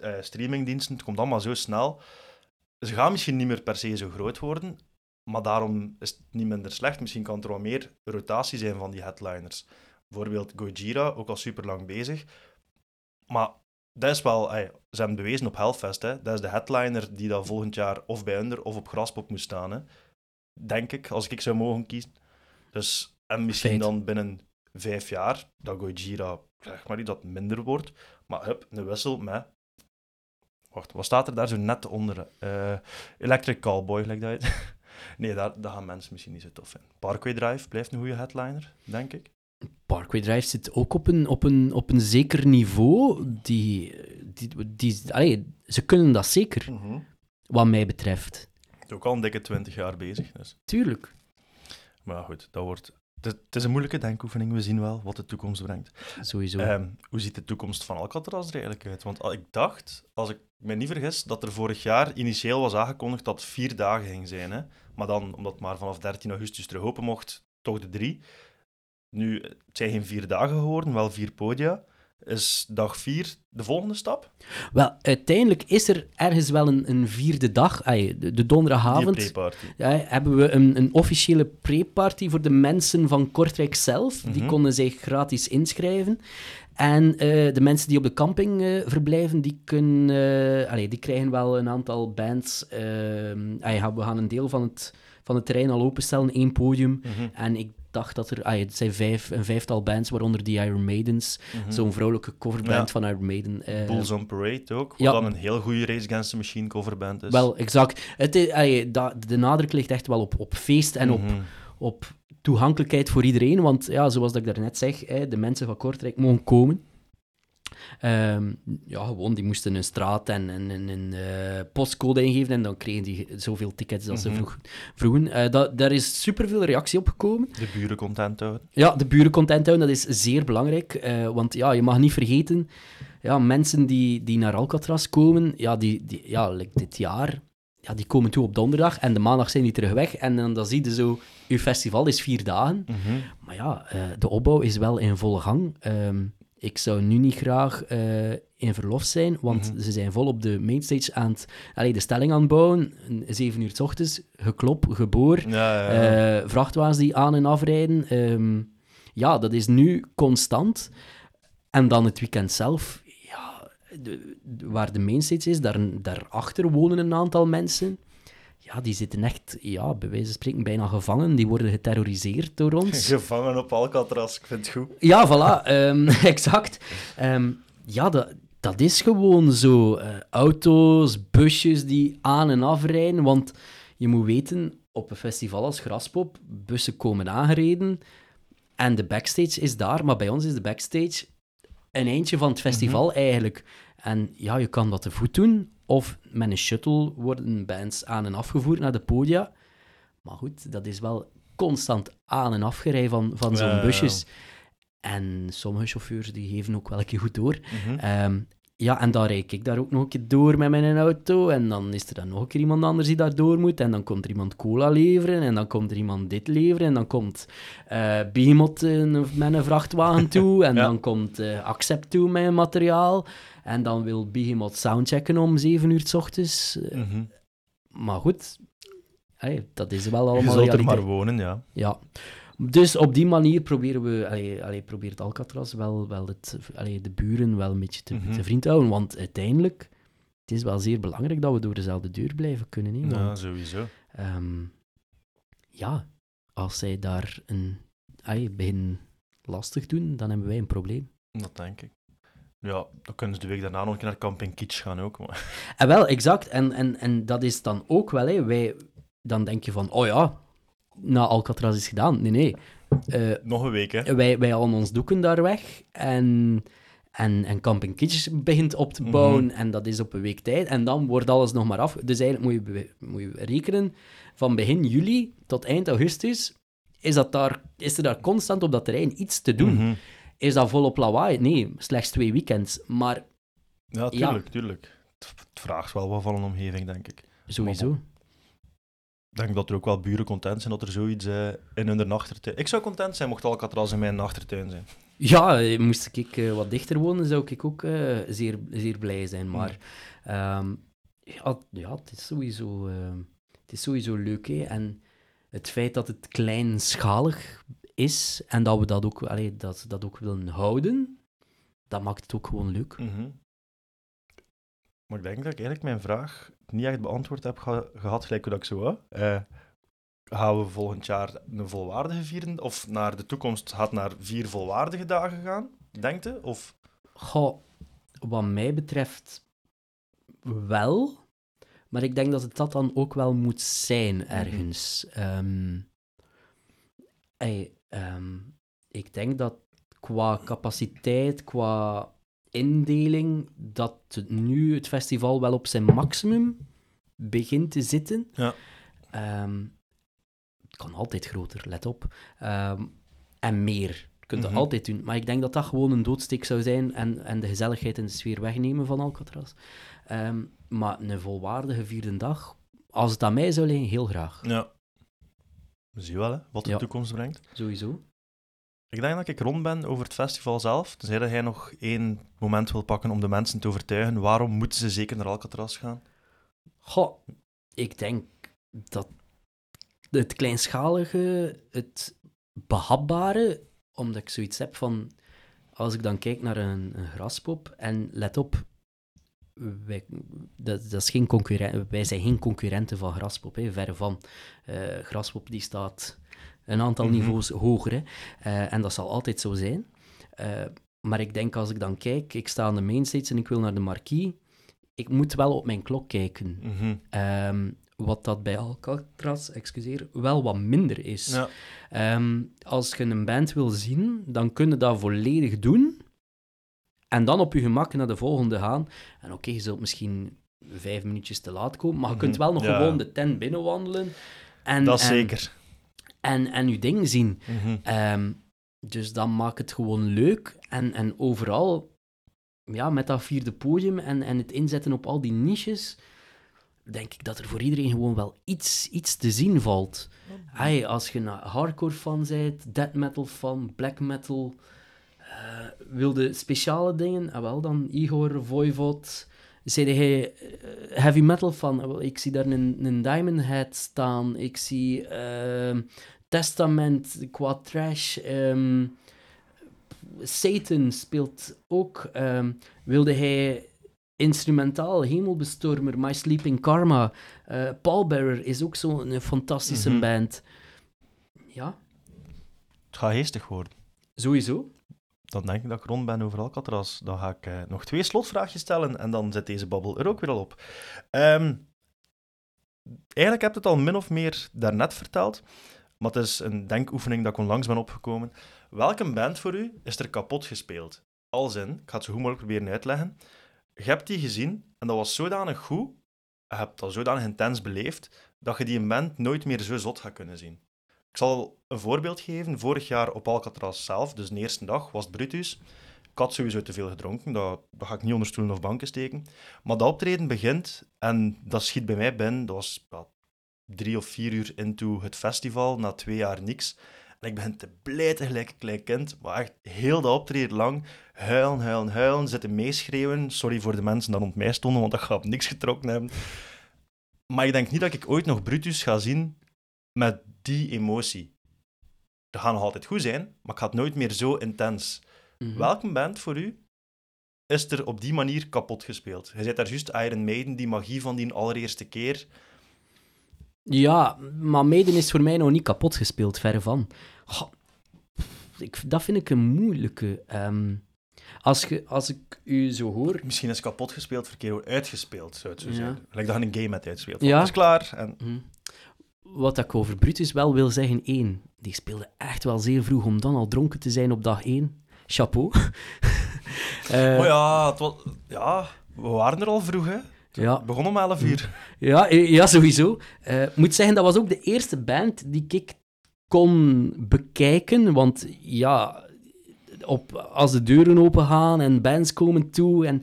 eh, streamingdiensten, het komt allemaal zo snel. Ze gaan misschien niet meer per se zo groot worden, maar daarom is het niet minder slecht. Misschien kan er wel meer rotatie zijn van die headliners. Bijvoorbeeld Gojira, ook al super lang bezig. Maar dat is wel, ze hebben bewezen op Hellfest, hè. dat is de headliner die dan volgend jaar of bij Under of op Graspop moet staan. Hè. Denk ik, als ik zou mogen kiezen. Dus, en misschien Feit. dan binnen vijf jaar, dat Gojira, zeg maar niet, dat minder wordt. Maar hup, een wissel met... Wacht, wat staat er daar zo net onder? Eh, Electric Callboy, lijkt dat uit. nee, daar, gaan mensen misschien niet zo tof vinden. Parkway Drive blijft een goede headliner, denk ik. Parkway Drive zit ook op een, op een, op een zeker niveau. Die, die, die, allee, ze kunnen dat zeker, wat mij betreft. Is ook al een dikke twintig jaar bezig, dus... Tuurlijk. Maar goed, dat wordt... Het, is een moeilijke denkoefening, we zien wel wat de toekomst brengt. Sowieso. Ehm, hoe ziet de toekomst van Alcatraz er eigenlijk uit? Want al- ik dacht, als ik me niet vergis, dat er vorig jaar initieel was aangekondigd dat het vier dagen ging zijn. Hè? Maar dan, omdat maar vanaf 13 augustus terug open mocht, toch de drie. Nu, het zijn geen vier dagen geworden, wel vier podia. Is dag vier de volgende stap? Wel, uiteindelijk is er ergens wel een, een vierde dag, ay, de, de donderdagavond. Ja, hebben we een, een officiële pre-party voor de mensen van Kortrijk zelf. Die Mhm. konden zich gratis inschrijven. En eh, de mensen die op de camping eh, verblijven, die, kunnen, eh, allee, die krijgen wel een aantal bands. ehm, we gaan een deel van het, van het terrein al openstellen, één podium. Mhm, En ik dacht dat er... Ah het zijn vijf, een vijftal bands, waaronder die Iron Maidens. mhm. Zo'n vrouwelijke coverband Ja. van Iron Maiden. eh, Bulls on Parade ook, wat ja. dan een heel goede Race Against the Machine coverband is. Wel, exact. Het is, allee, dat- de nadruk ligt echt wel op, op feest en op, Mhm. op toegankelijkheid voor iedereen. Want ja, zoals dat ik daarnet zeg, hè, de mensen van Kortrijk mogen komen. Ehm, ja, gewoon, die moesten een straat en, en, en een eh, postcode ingeven en dan kregen die zoveel tickets als ze Mhm. vroeg, vroegen. Eh, dat, daar is superveel reactie op gekomen. De buren content houden. Ja, de buren content houden, dat is zeer belangrijk. eh, want ja, je mag niet vergeten, ja, mensen die, die naar Alcatraz komen, ja, die, die, ja, like dit jaar, ja, die komen toe op donderdag en de maandag zijn die terug weg. En dan, dan zie je zo, uw festival is vier dagen. Mhm. Maar ja, de opbouw is wel in volle gang. Ehm, ik zou nu niet graag eh, in verlof zijn, want Mhm. ze zijn vol op de mainstage aan het... Allee, de stelling aan het bouwen, zeven uur s ochtends, geklop, geboor, Ja, ja, ja. eh, vrachtwagens die aan en afrijden. Ehm, ja, dat is nu constant. En dan het weekend zelf, ja, de- de- waar de mainstage is, daar, daarachter wonen een aantal mensen. Ja, die zitten echt, ja, bij wijze van spreken, bijna gevangen. Die worden geterroriseerd door ons. Gevangen op Alcatraz, ik vind het goed. Ja, voilà, ehm, exact. Ehm, ja, dat, dat is gewoon zo. Eh, auto's, busjes die aan en afrijden. Want je moet weten, op een festival als Graspop, bussen komen aangereden en de backstage is daar. Maar bij ons is de backstage een eindje van het festival eigenlijk. En ja, je kan dat te voet doen. Of met een shuttle worden bands aan en afgevoerd naar de podia. Maar goed, dat is wel constant aan- en afgerij van, van zo'n busjes. En sommige chauffeurs die geven ook wel een keer goed door. Ehm, ja, en dan rijd ik daar ook nog een keer door met mijn auto. En dan is er dan nog een keer iemand anders die daar door moet. En dan komt er iemand cola leveren. En dan komt er iemand dit leveren. En dan komt eh Behemoth eh, met een vrachtwagen toe. En Ja. dan komt eh, Accept toe met materiaal. En dan wil Behemoth soundchecken om 7 uur s ochtends. Eh, Mhm. Maar goed, hey, dat is wel Je allemaal zult er maar wonen, ja. Ja. Dus op die manier proberen we, allee, allee, probeert Alcatraz wel, wel het, allee, de buren wel een beetje te, Mhm. te vriend houden. Want uiteindelijk, het is wel zeer belangrijk dat we door dezelfde deur blijven kunnen. Hè, Ja, want, sowieso. ehm, ja, als zij daar een, allee, beginnen lastig doen, dan hebben wij een probleem. Dat denk ik. Ja, dan kunnen ze de week daarna nog naar Camping Kitsch gaan ook. Maar... En wel, exact. En, en, en dat is dan ook wel, hè, wij, dan denk je van, oh ja, na Alcatraz is gedaan. Nee, nee. Eh, Nog een week, hè. wij, wij halen ons doeken daar weg en, en, en Camping Kitsch begint op te bouwen Mhm. en dat is op een week tijd en dan wordt alles nog maar af. Dus eigenlijk moet je, moet je rekenen, van begin juli tot eind augustus is, dat daar, is er daar constant op dat terrein iets te doen. Mhm. Is dat volop lawaai? Nee, slechts twee weekends. Maar Ja, tuurlijk, tuurlijk. Het het vraagt wel wat van een omgeving, denk ik. sowieso. Ik denk dat er ook wel buren content zijn dat er zoiets eh, in hun achtertuin... Ik zou content zijn mocht Alcatraz in mijn achtertuin zijn. Ja, eh, moest ik eh, wat dichter wonen, zou ik ook zeer, zeer blij zijn. Maar ehm, ja, ja, het is sowieso, eh, het is sowieso leuk. Hè? En het feit dat het kleinschalig is en dat we dat ook, allee, dat, dat ook willen houden, dat maakt het ook gewoon leuk. Mhm. Maar ik denk dat ik eigenlijk mijn vraag niet echt beantwoord heb geha- gehad, gelijk hoe dat ik zo wou. Eh, gaan we volgend jaar een volwaardige vieren? Of naar de toekomst gaat naar vier volwaardige dagen gaan? Denkt je? Of... Goh, wat mij betreft wel. Maar ik denk dat het dat dan ook wel moet zijn ergens. Ehm, ey, ehm, ik denk dat qua capaciteit, qua indeling, dat het nu het festival wel op zijn maximum begint te zitten. Ja. Ehm, het kan altijd groter, let op. Ehm, en meer. Je kunt Mhm. dat altijd doen. Maar ik denk dat dat gewoon een doodsteek zou zijn en, en de gezelligheid en de sfeer wegnemen van Alcatraz. Ehm, maar een volwaardige vierde dag, als het aan mij zou liggen, heel graag. Ja. We zien wel hè, wat de Ja. toekomst brengt. Sowieso. Ik denk dat ik rond ben over het festival zelf. Tenzij dat jij nog één moment wil pakken om de mensen te overtuigen. Waarom moeten ze zeker naar Alcatraz gaan? Goh, ik denk dat het kleinschalige, het behapbare, omdat ik zoiets heb van, als ik dan kijk naar een, een graspop, en let op, wij, dat, dat is geen concurrent, wij zijn geen concurrenten van graspop, hè, verre van. Eh, graspop die staat een aantal Mhm. niveaus hoger, hè, eh, en dat zal altijd zo zijn. Eh, maar ik denk als ik dan kijk, ik sta aan de mainstage en ik wil naar de marquee, ik moet wel op mijn klok kijken. Mhm. Ehm, wat dat bij Alcatraz, excuseer, wel wat minder is. Ja. Ehm, als je een band wil zien, dan kun je dat volledig doen. En dan op je gemak naar de volgende gaan. En oké, je zult misschien vijf minuutjes te laat komen, maar je kunt Mhm, wel nog ja. gewoon de tent binnenwandelen. En, Dat en, zeker. En, en je ding zien. Mhm. Ehm, dus dan maakt het gewoon leuk. En, en overal, ja, met dat vierde podium en, en het inzetten op al die niches, denk ik dat er voor iedereen gewoon wel iets, iets te zien valt. Hey, als je een hardcore fan bent, death metal fan, black metal, eh, wilde speciale dingen, ah, wel dan Igor, Voivod. Zei hij eh, heavy metal fan? Ah, wel, Ik zie daar een, een Diamond Head staan. Ik zie ehm, Testament qua trash. ehm, Satan speelt ook. ehm, wilde hij instrumentaal, Hemelbestormer, My Sleeping Karma. eh Pallbearer is ook zo'n fantastische Mhm. band. Ja, Het gaat geestig worden. sowieso. Dan denk ik dat ik rond ben over Alcatraz. Dan ga ik eh, nog twee slotvraagjes stellen en dan zit deze babbel er ook weer al op. Ehm, eigenlijk heb je het al min of meer daarnet verteld, maar het is een denkoefening dat ik onlangs ben opgekomen. Welke band voor u is er kapot gespeeld? Als in, ik ga het zo goed mogelijk proberen uitleggen. Je hebt die gezien en dat was zodanig goed, je hebt dat zodanig intens beleefd, dat je die band nooit meer zo zot gaat kunnen zien. Ik zal een voorbeeld geven. Vorig jaar op Alcatraz zelf, dus de eerste dag, was het Brutus. Ik had sowieso te veel gedronken, dat, dat ga ik niet onder stoelen of banken steken. Maar dat optreden begint en dat schiet bij mij binnen. Dat was drie of vier uur into het festival, na twee jaar niks. En ik begin te blijten gelijk een klein kind, maar echt heel dat optreden lang. Huilen, huilen, huilen, zitten meeschreeuwen. Sorry voor de mensen die rond mij stonden, want dat gaat niks getrokken hebben. Maar ik denk niet dat ik ooit nog Brutus ga zien met die emotie. Dat gaat nog altijd goed zijn, maar ik ga het nooit meer zo intens. Mhm. Welke band voor u is er op die manier kapot gespeeld? Je zei daar juist Iron Maiden, die magie van die allereerste keer. Ja, maar Maiden is voor mij nog niet kapot gespeeld, verre van. Goh, ik, dat vind ik een moeilijke. Ehm, als, je, als ik u zo hoor... Misschien is kapot gespeeld, verkeerd uitgespeeld, zou het zo Ja. zijn. Lijkt dat je een game hebt uitspeelt. Ja. Is klaar. En... Hm. Wat ik over Brutus wel wil zeggen, één, die speelde echt wel zeer vroeg om dan al dronken te zijn op dag één. Chapeau. Oh ja, het was... ja, we waren er al vroeg, hè. Ja, begon om 11 uur. Ja, eh, ja sowieso. Ik moet zeggen, dat was ook de eerste band die ik kon bekijken. Want ja, op, als de deuren open gaan en bands komen toe en...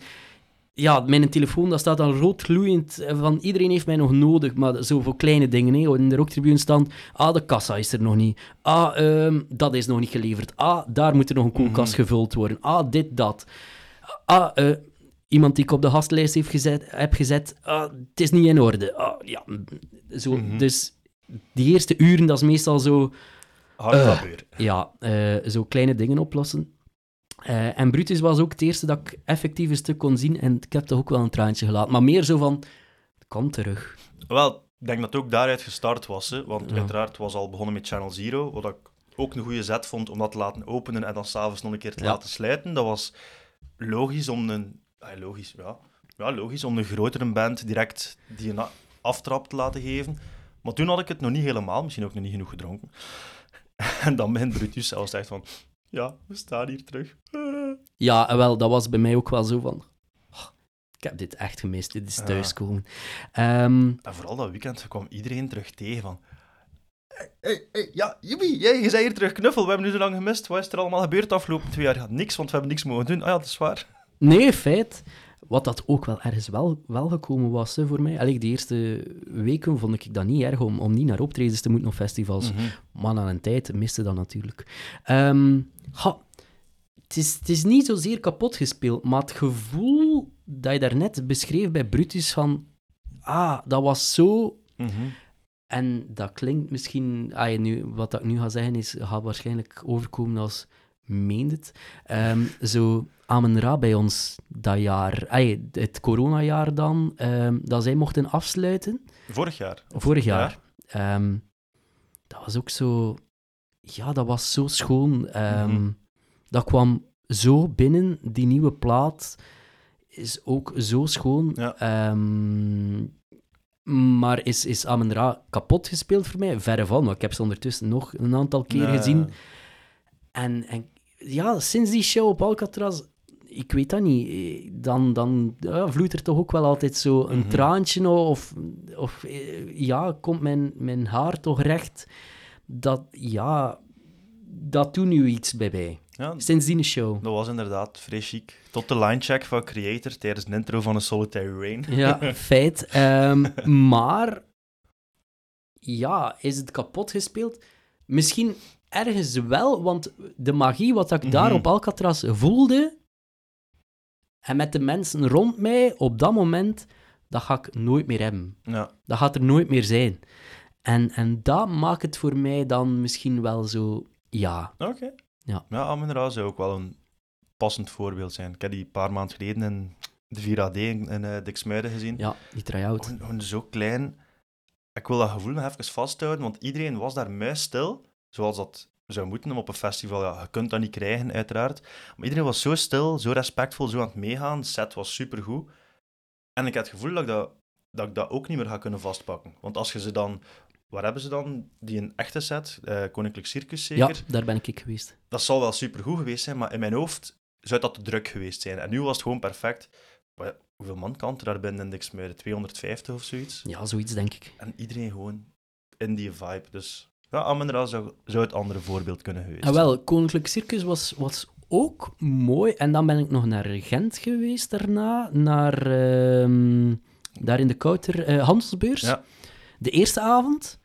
Ja, mijn telefoon dat staat dan rood gloeiend eh, van iedereen heeft mij nog nodig, maar zo voor kleine dingen. Hè. In de rocktribune staan, ah, de kassa is er nog niet. Ah, ehm, dat is nog niet geleverd. Ah, daar moet er nog een koelkast gevuld worden. Ah, dit, dat. Ah, eh, iemand die ik op de gastlijst heeft gezet, heb gezet, ah, het is niet in orde. Ah, ja, mm, zo, Mhm. Dus die eerste uren, dat is meestal zo, Hardcore. ja, eh, zo kleine dingen oplossen. Eh, en Brutus was ook het eerste dat ik effectief een stuk kon zien. En ik heb toch ook wel een traantje gelaten. Maar meer zo van, kom terug. Wel, ik denk dat het ook daaruit gestart was. Hè, want Ja. uiteraard was al begonnen met Channel Zero, wat ik ook een goede zet vond om dat te laten openen en dan s'avonds nog een keer te Ja. laten sluiten. Dat was logisch om een... ah, logisch, ja. Ja, logisch om een grotere band direct die een aftrap te laten geven. Maar toen had ik het nog niet helemaal, misschien ook nog niet genoeg gedronken. En dan begint Brutus zelfs echt van... Ja, we staan hier terug. Ja, en wel, dat was bij mij ook wel zo van... "Oh, ik heb dit echt gemist, dit is Ja. thuiskomen. Ehm, En vooral dat weekend kwam iedereen terug tegen van... Hey, hey, hey, ja, Jimmy, jij, je zei hier terug knuffel. We hebben nu zo lang gemist. Wat is er allemaal gebeurd de afgelopen twee jaar? Ja, niks, want we hebben niks mogen doen. Ah ja, dat is waar. Nee, feit. Wat dat ook wel ergens wel, wel gekomen was hè, voor mij. Allee, de eerste weken vond ik dat niet erg om, om niet naar optredens te moeten op festivals. Maar na een tijd miste dat natuurlijk. Ehm, ha, het, is, het is niet zozeer kapot gespeeld, maar het gevoel dat je daarnet beschreef bij Brutus van... Ah, dat was zo... Mhm. En dat klinkt misschien... Ah, nu, wat ik nu ga zeggen is, gaat waarschijnlijk overkomen als meend het. Ehm, zo Amen Ra bij ons dat jaar, ah, het coronajaar dan, ehm, dat zij mochten afsluiten. Vorig jaar. Vorig jaar. Ehm, dat was ook zo... Ja, dat was zo schoon. Ehm, Mhm. Dat kwam zo binnen, die nieuwe plaat is ook zo schoon. Ja. Maar is, is Amen Ra kapot gespeeld voor mij? Verre van, want ik heb ze ondertussen nog een aantal keer Nee. gezien. En, en ja, sinds die show op Alcatraz ik weet dat niet. Dan, dan ja, vloeit er toch ook wel altijd zo een Mhm. traantje of, of eh, ja, komt mijn, mijn haar toch recht. Dat, ja, dat doet nu iets bij mij. Ja, Sindsdien show. dat was inderdaad vrij chic. Tot de linecheck van Creator tijdens de intro van een Solitary Rain. Ja, feit. Ehm, maar, ja, is het kapot gespeeld? Misschien ergens wel, want de magie wat ik daar Mhm. op Alcatraz voelde, en met de mensen rond mij op dat moment, dat ga ik nooit meer hebben. Ja, Dat gaat er nooit meer zijn. En, en dat maakt het voor mij dan misschien wel zo, ja. oké. Ja. Ja, zou ook wel een passend voorbeeld zijn. Ik heb die een paar maanden geleden in de 4AD in, in uh, Diksmuiden gezien. Ja, die try-out. Gewoon zo klein. Ik wil dat gevoel nog even vasthouden, want iedereen was daar muisstil, zoals dat zou moeten op een festival. Ja, je kunt dat niet krijgen, uiteraard. Maar iedereen was zo stil, zo respectvol, zo aan het meegaan. De set was supergoed. En ik heb het gevoel dat ik dat, dat ik dat ook niet meer ga kunnen vastpakken. Want als je ze dan... Waar hebben ze dan? Die een echte set, eh, Koninklijk Circus zeker? Ja, daar ben ik geweest. Dat zal wel supergoed geweest zijn, maar in mijn hoofd zou dat te druk geweest zijn. En nu was het gewoon perfect. Maar hoeveel man kan er daar binnen in Diksmuiden? 250 of zoiets? Ja, zoiets denk ik. En iedereen gewoon in die vibe. Dus ja, Amenra zou, zou het andere voorbeeld kunnen geweest Ah, wel, Koninklijk Circus was, was ook mooi. En dan ben ik nog naar Gent geweest daarna. Naar, ehm, daar in de Kouter eh, Handelsbeurs. Ja. De eerste avond.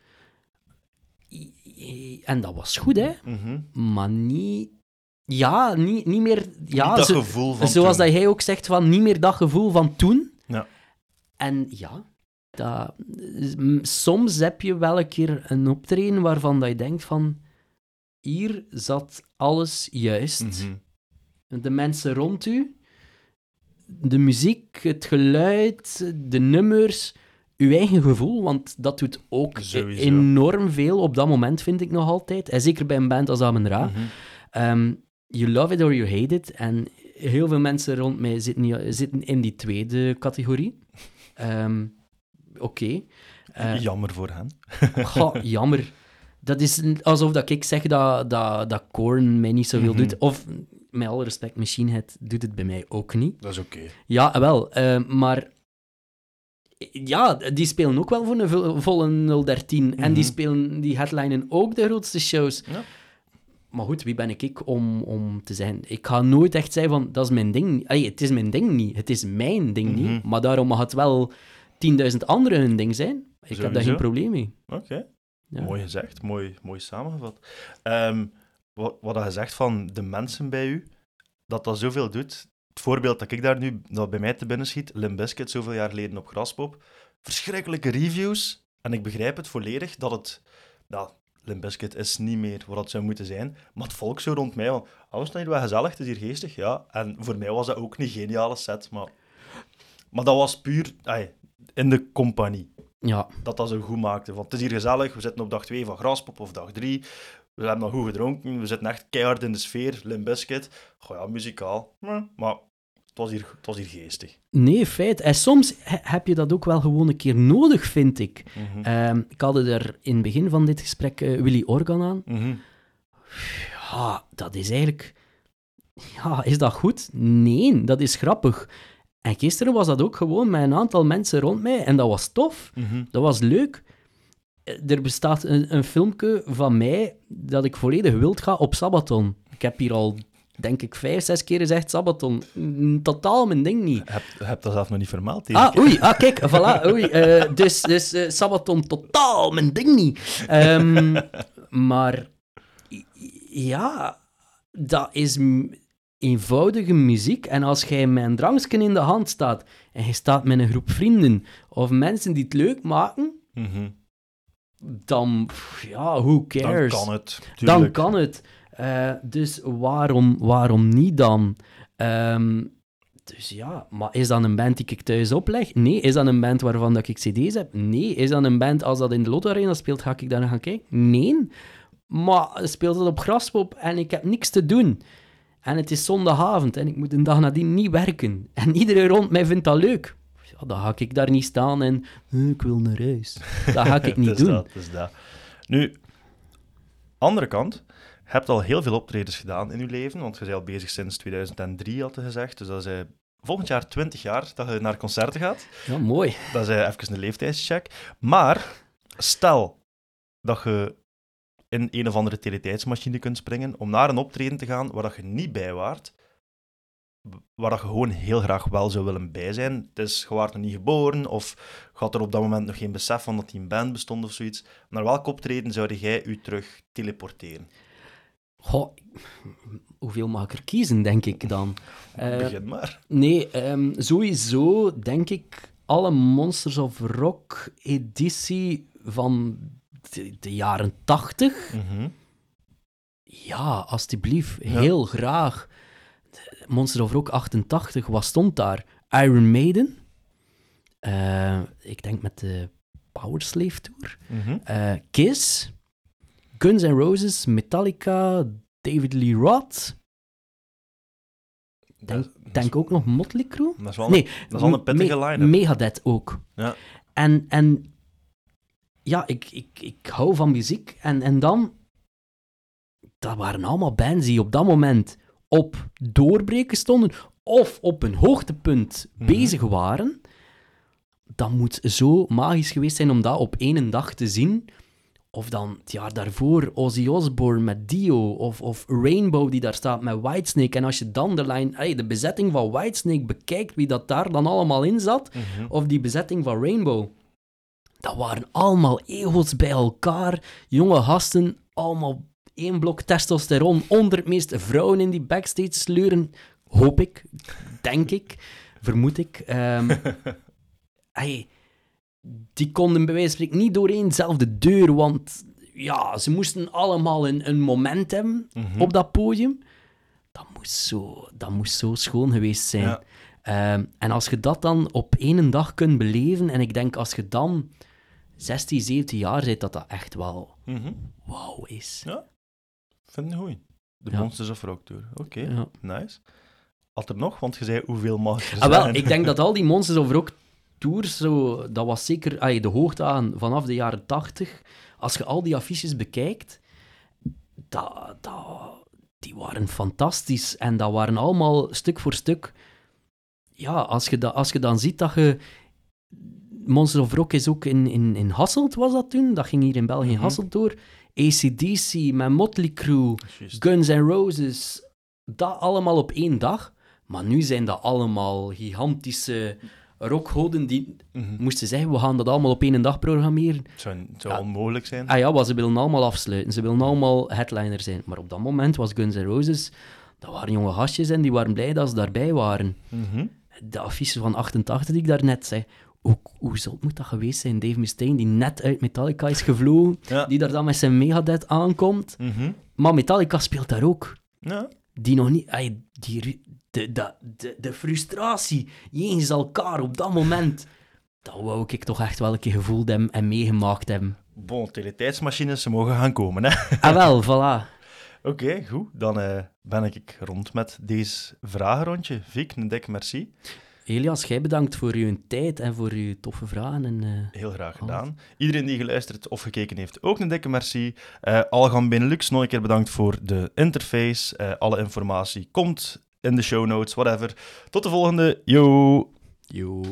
En dat was goed, hè. Mhm. Maar niet... Ja, niet, niet meer... Ja, Niet dat zo- gevoel van zoals toen. dat jij ook zegt, van niet meer dat gevoel van toen. Ja. En ja, dat, soms heb je wel een keer een optreden waarvan dat je denkt van... Hier zat alles juist. Mhm. De mensen rond u, de muziek, het geluid, de nummers, uw eigen gevoel, want dat doet ook Sowieso. enorm veel op dat moment, vind ik nog altijd. En zeker bij een band als Amen Ra. Mhm. Ehm, you love it or you hate it. En heel veel mensen rond mij zitten, zitten in die tweede categorie. Ehm, Oké. Eh, Jammer voor hen. goh, jammer. Dat is alsof dat ik zeg dat, dat, dat Korn mij niet zoveel Mhm. doet. Of, met alle respect, Machine Head doet het bij mij ook niet. Dat is oké. Ja, wel. eh, maar... Ja, die spelen ook wel voor een vo- volle 013. En die Mhm. spelen, die headlinen ook de grootste shows. Ja. Maar goed, wie ben ik, ik om, om te zijn? Ik ga nooit echt zeggen van, dat is mijn ding. Allee, het is mijn ding niet. Het is mijn ding niet. Mhm. Maar daarom mag het wel 10.000 anderen hun ding zijn. Ik heb daar geen probleem mee. Oké. Ja. Mooi gezegd, mooi, mooi samengevat. Ehm, wat, wat je zegt van de mensen bij u, dat dat zoveel doet. Het voorbeeld dat ik daar nu, dat bij mij te binnen schiet, Limp Bizkit, zoveel jaar geleden op Graspop. Verschrikkelijke reviews. En ik begrijp het volledig dat het... Nou, Limp Bizkit is niet meer wat het zou moeten zijn. Maar het volk zo rond mij, van, oh, is het hier wel gezellig, het is hier geestig, ja. En voor mij was dat ook een geniale set, maar... Maar dat was puur ai, in de compagnie Ja, dat dat zo goed maakte. Want het is hier gezellig, we zitten op dag 2 van Graspop of dag 3. We hebben nog goed gedronken, we zitten echt keihard in de sfeer, Limp Bizkit. Goh ja, muzikaal. Maar het was, hier, het was hier geestig. nee, feit. En soms he- heb je dat ook wel gewoon een keer nodig, vind ik. Mhm. Ehm, ik had er in het begin van dit gesprek eh, Willy Organ aan. Mhm. Ja, dat is eigenlijk... Ja, is dat goed? Nee, dat is grappig. En gisteren was dat ook gewoon met een aantal mensen rond mij. En dat was tof. Mhm. Dat was leuk. Eh, Er bestaat een, een filmpje van mij dat ik volledig wild ga op Sabaton. Ik heb hier al, denk ik, vijf, zes keer gezegd Sabaton. Mm, Totaal mijn ding niet. Je hebt dat zelf nog niet vermeld. Ah, oei, ah, kijk, voilà, oei. eh, dus dus eh, Sabaton, totaal mijn ding niet. Ehm, maar ja, dat is eenvoudige muziek. En als jij met een drankje in de hand staat en je staat met een groep vrienden of mensen die het leuk maken, Mhm. dan, ja, who Dan cares? kan het. Dan kan het. Eh, dus waarom, waarom niet dan? Ehm, dus ja, maar is dat een band die ik thuis opleg? Nee. Is dat een band waarvan dat ik cd's heb? Nee. Is dat een band, als dat in de Lotto Arena speelt, ga ik daar naar gaan kijken? Nee. Maar speelt het op Graspop en ik heb niks te doen. En het is zondagavond en ik moet een dag nadien niet werken. En iedereen rond mij vindt dat leuk. Ja, dan ga ik daar niet staan en "Eh, ik wil naar huis. Dat ga ik niet doen. Dat, is dat. Nu, andere kant. hebt al heel veel optredens gedaan in je leven, want je bent al bezig sinds 2003, had je gezegd. Dus dat is eh, volgend jaar 20 jaar dat je naar concerten gaat. Ja, mooi. Dat is eh, even een leeftijdscheck. Maar stel dat je in een of andere teletijdsmachine kunt springen om naar een optreden te gaan waar dat je niet bij waart, waar dat je gewoon heel graag wel zou willen bij zijn. Het is, je waart nog niet geboren, of je had er op dat moment nog geen besef van dat die een band bestond of zoiets. Naar welk optreden zou jij u terug teleporteren? Goh, hoeveel mag ik er kiezen, denk ik dan? Eh, Begin maar. nee, ehm, sowieso denk ik alle Monsters of Rock editie van de, de jaren 80. Mhm. Ja, alstublieft, heel graag. De Monsters of Rock 88, wat stond daar? Iron Maiden. Eh, ik denk met de Powerslave Tour. Mhm. Eh, Kiss. Guns N' Roses, Metallica, David Lee Roth. Denk, Dat- dat, denk ook nog Motley Crue. dat is wel Nee, een, dat is wel een pittige line-up. Megadeth ook. Ja. En, en ja, ik, ik, ik hou van muziek. En, en dan, dat waren allemaal bands die op dat moment op doorbreken stonden of op een hoogtepunt Mhm. bezig waren. Dat moet zo magisch geweest zijn om dat op één dag te zien. Of dan het jaar daarvoor Ozzy Osbourne met Dio, of, of Rainbow die daar staat met Whitesnake. En als je dan de, lijn, ey, de bezetting van Whitesnake bekijkt, wie dat daar dan allemaal in zat, Mhm. of die bezetting van Rainbow. Dat waren allemaal ego's bij elkaar. Jonge gasten, allemaal één blok testosteron. Onder het meeste vrouwen in die backstage sleuren. Hoop ik, denk ik, vermoed ik. Ehm, ey, die konden bij wijze van spreken niet door éénzelfde deur, want ja, ze moesten allemaal een, een moment hebben Mhm. op dat podium. Dat moest zo, dat moest zo schoon geweest zijn. Ja. Ehm, en als je dat dan op één dag kunt beleven, en ik denk als je dan 16, 17 jaar bent, dat dat echt wel Mhm. wauw is. Ja, vind ik goed. De Ja. Monsters of Rock Tour. Oké, Ja. nice. Had er nog? Want je zei hoeveel mag er Ah, wel, ik denk dat al die Monsters of Rock tours, zo, dat was zeker ay, de hoogte aan vanaf de jaren 80. Als je al die affiches bekijkt, dat, dat, die waren fantastisch. En dat waren allemaal stuk voor stuk. Ja, als je, dat, als je dan ziet dat je. Monsters of Rock is ook in, in, in Hasselt, was dat toen? Dat ging hier in België Mhm. Hasselt door. ACDC met Motley Crue. Juist. Guns N' Roses, dat allemaal op één dag. Maar nu zijn dat allemaal gigantische rockgoden die Mhm. moesten zeggen, we gaan dat allemaal op één dag programmeren. Het zou, het zou Ja. onmogelijk zijn. Ah ja, ze willen allemaal afsluiten. Ze willen allemaal headliner zijn. Maar op dat moment was Guns N' Roses, dat waren jonge gastjes en die waren blij dat ze daarbij waren. Mhm. De affiche van 88 die ik daarnet zei, hoe, hoe zot moet dat geweest zijn? Dave Mustaine, die net uit Metallica is gevlogen, Ja. die daar dan met zijn Megadeth aankomt. Mhm. Maar Metallica speelt daar ook. ja. die nog niet... ay, die, de, de, de, de frustratie jegens elkaar op dat moment, dat wou ik toch echt wel een keer gevoeld hebben en meegemaakt hebben. Bon, teletijdsmachines, ze mogen gaan komen, hè. Ah wel, voilà. Oké, goed. Dan eh, ben ik rond met deze vragenrondje. Vic, een dikke merci. Elias, jij bedankt voor uw tijd en voor uw toffe vragen. En, eh, Heel graag gedaan. Iedereen die geluisterd of gekeken heeft, ook een dikke merci. Algan Benelux, nog een keer bedankt voor de interface. Eh, alle informatie komt in de show notes, whatever. Tot de volgende. Yo! yo.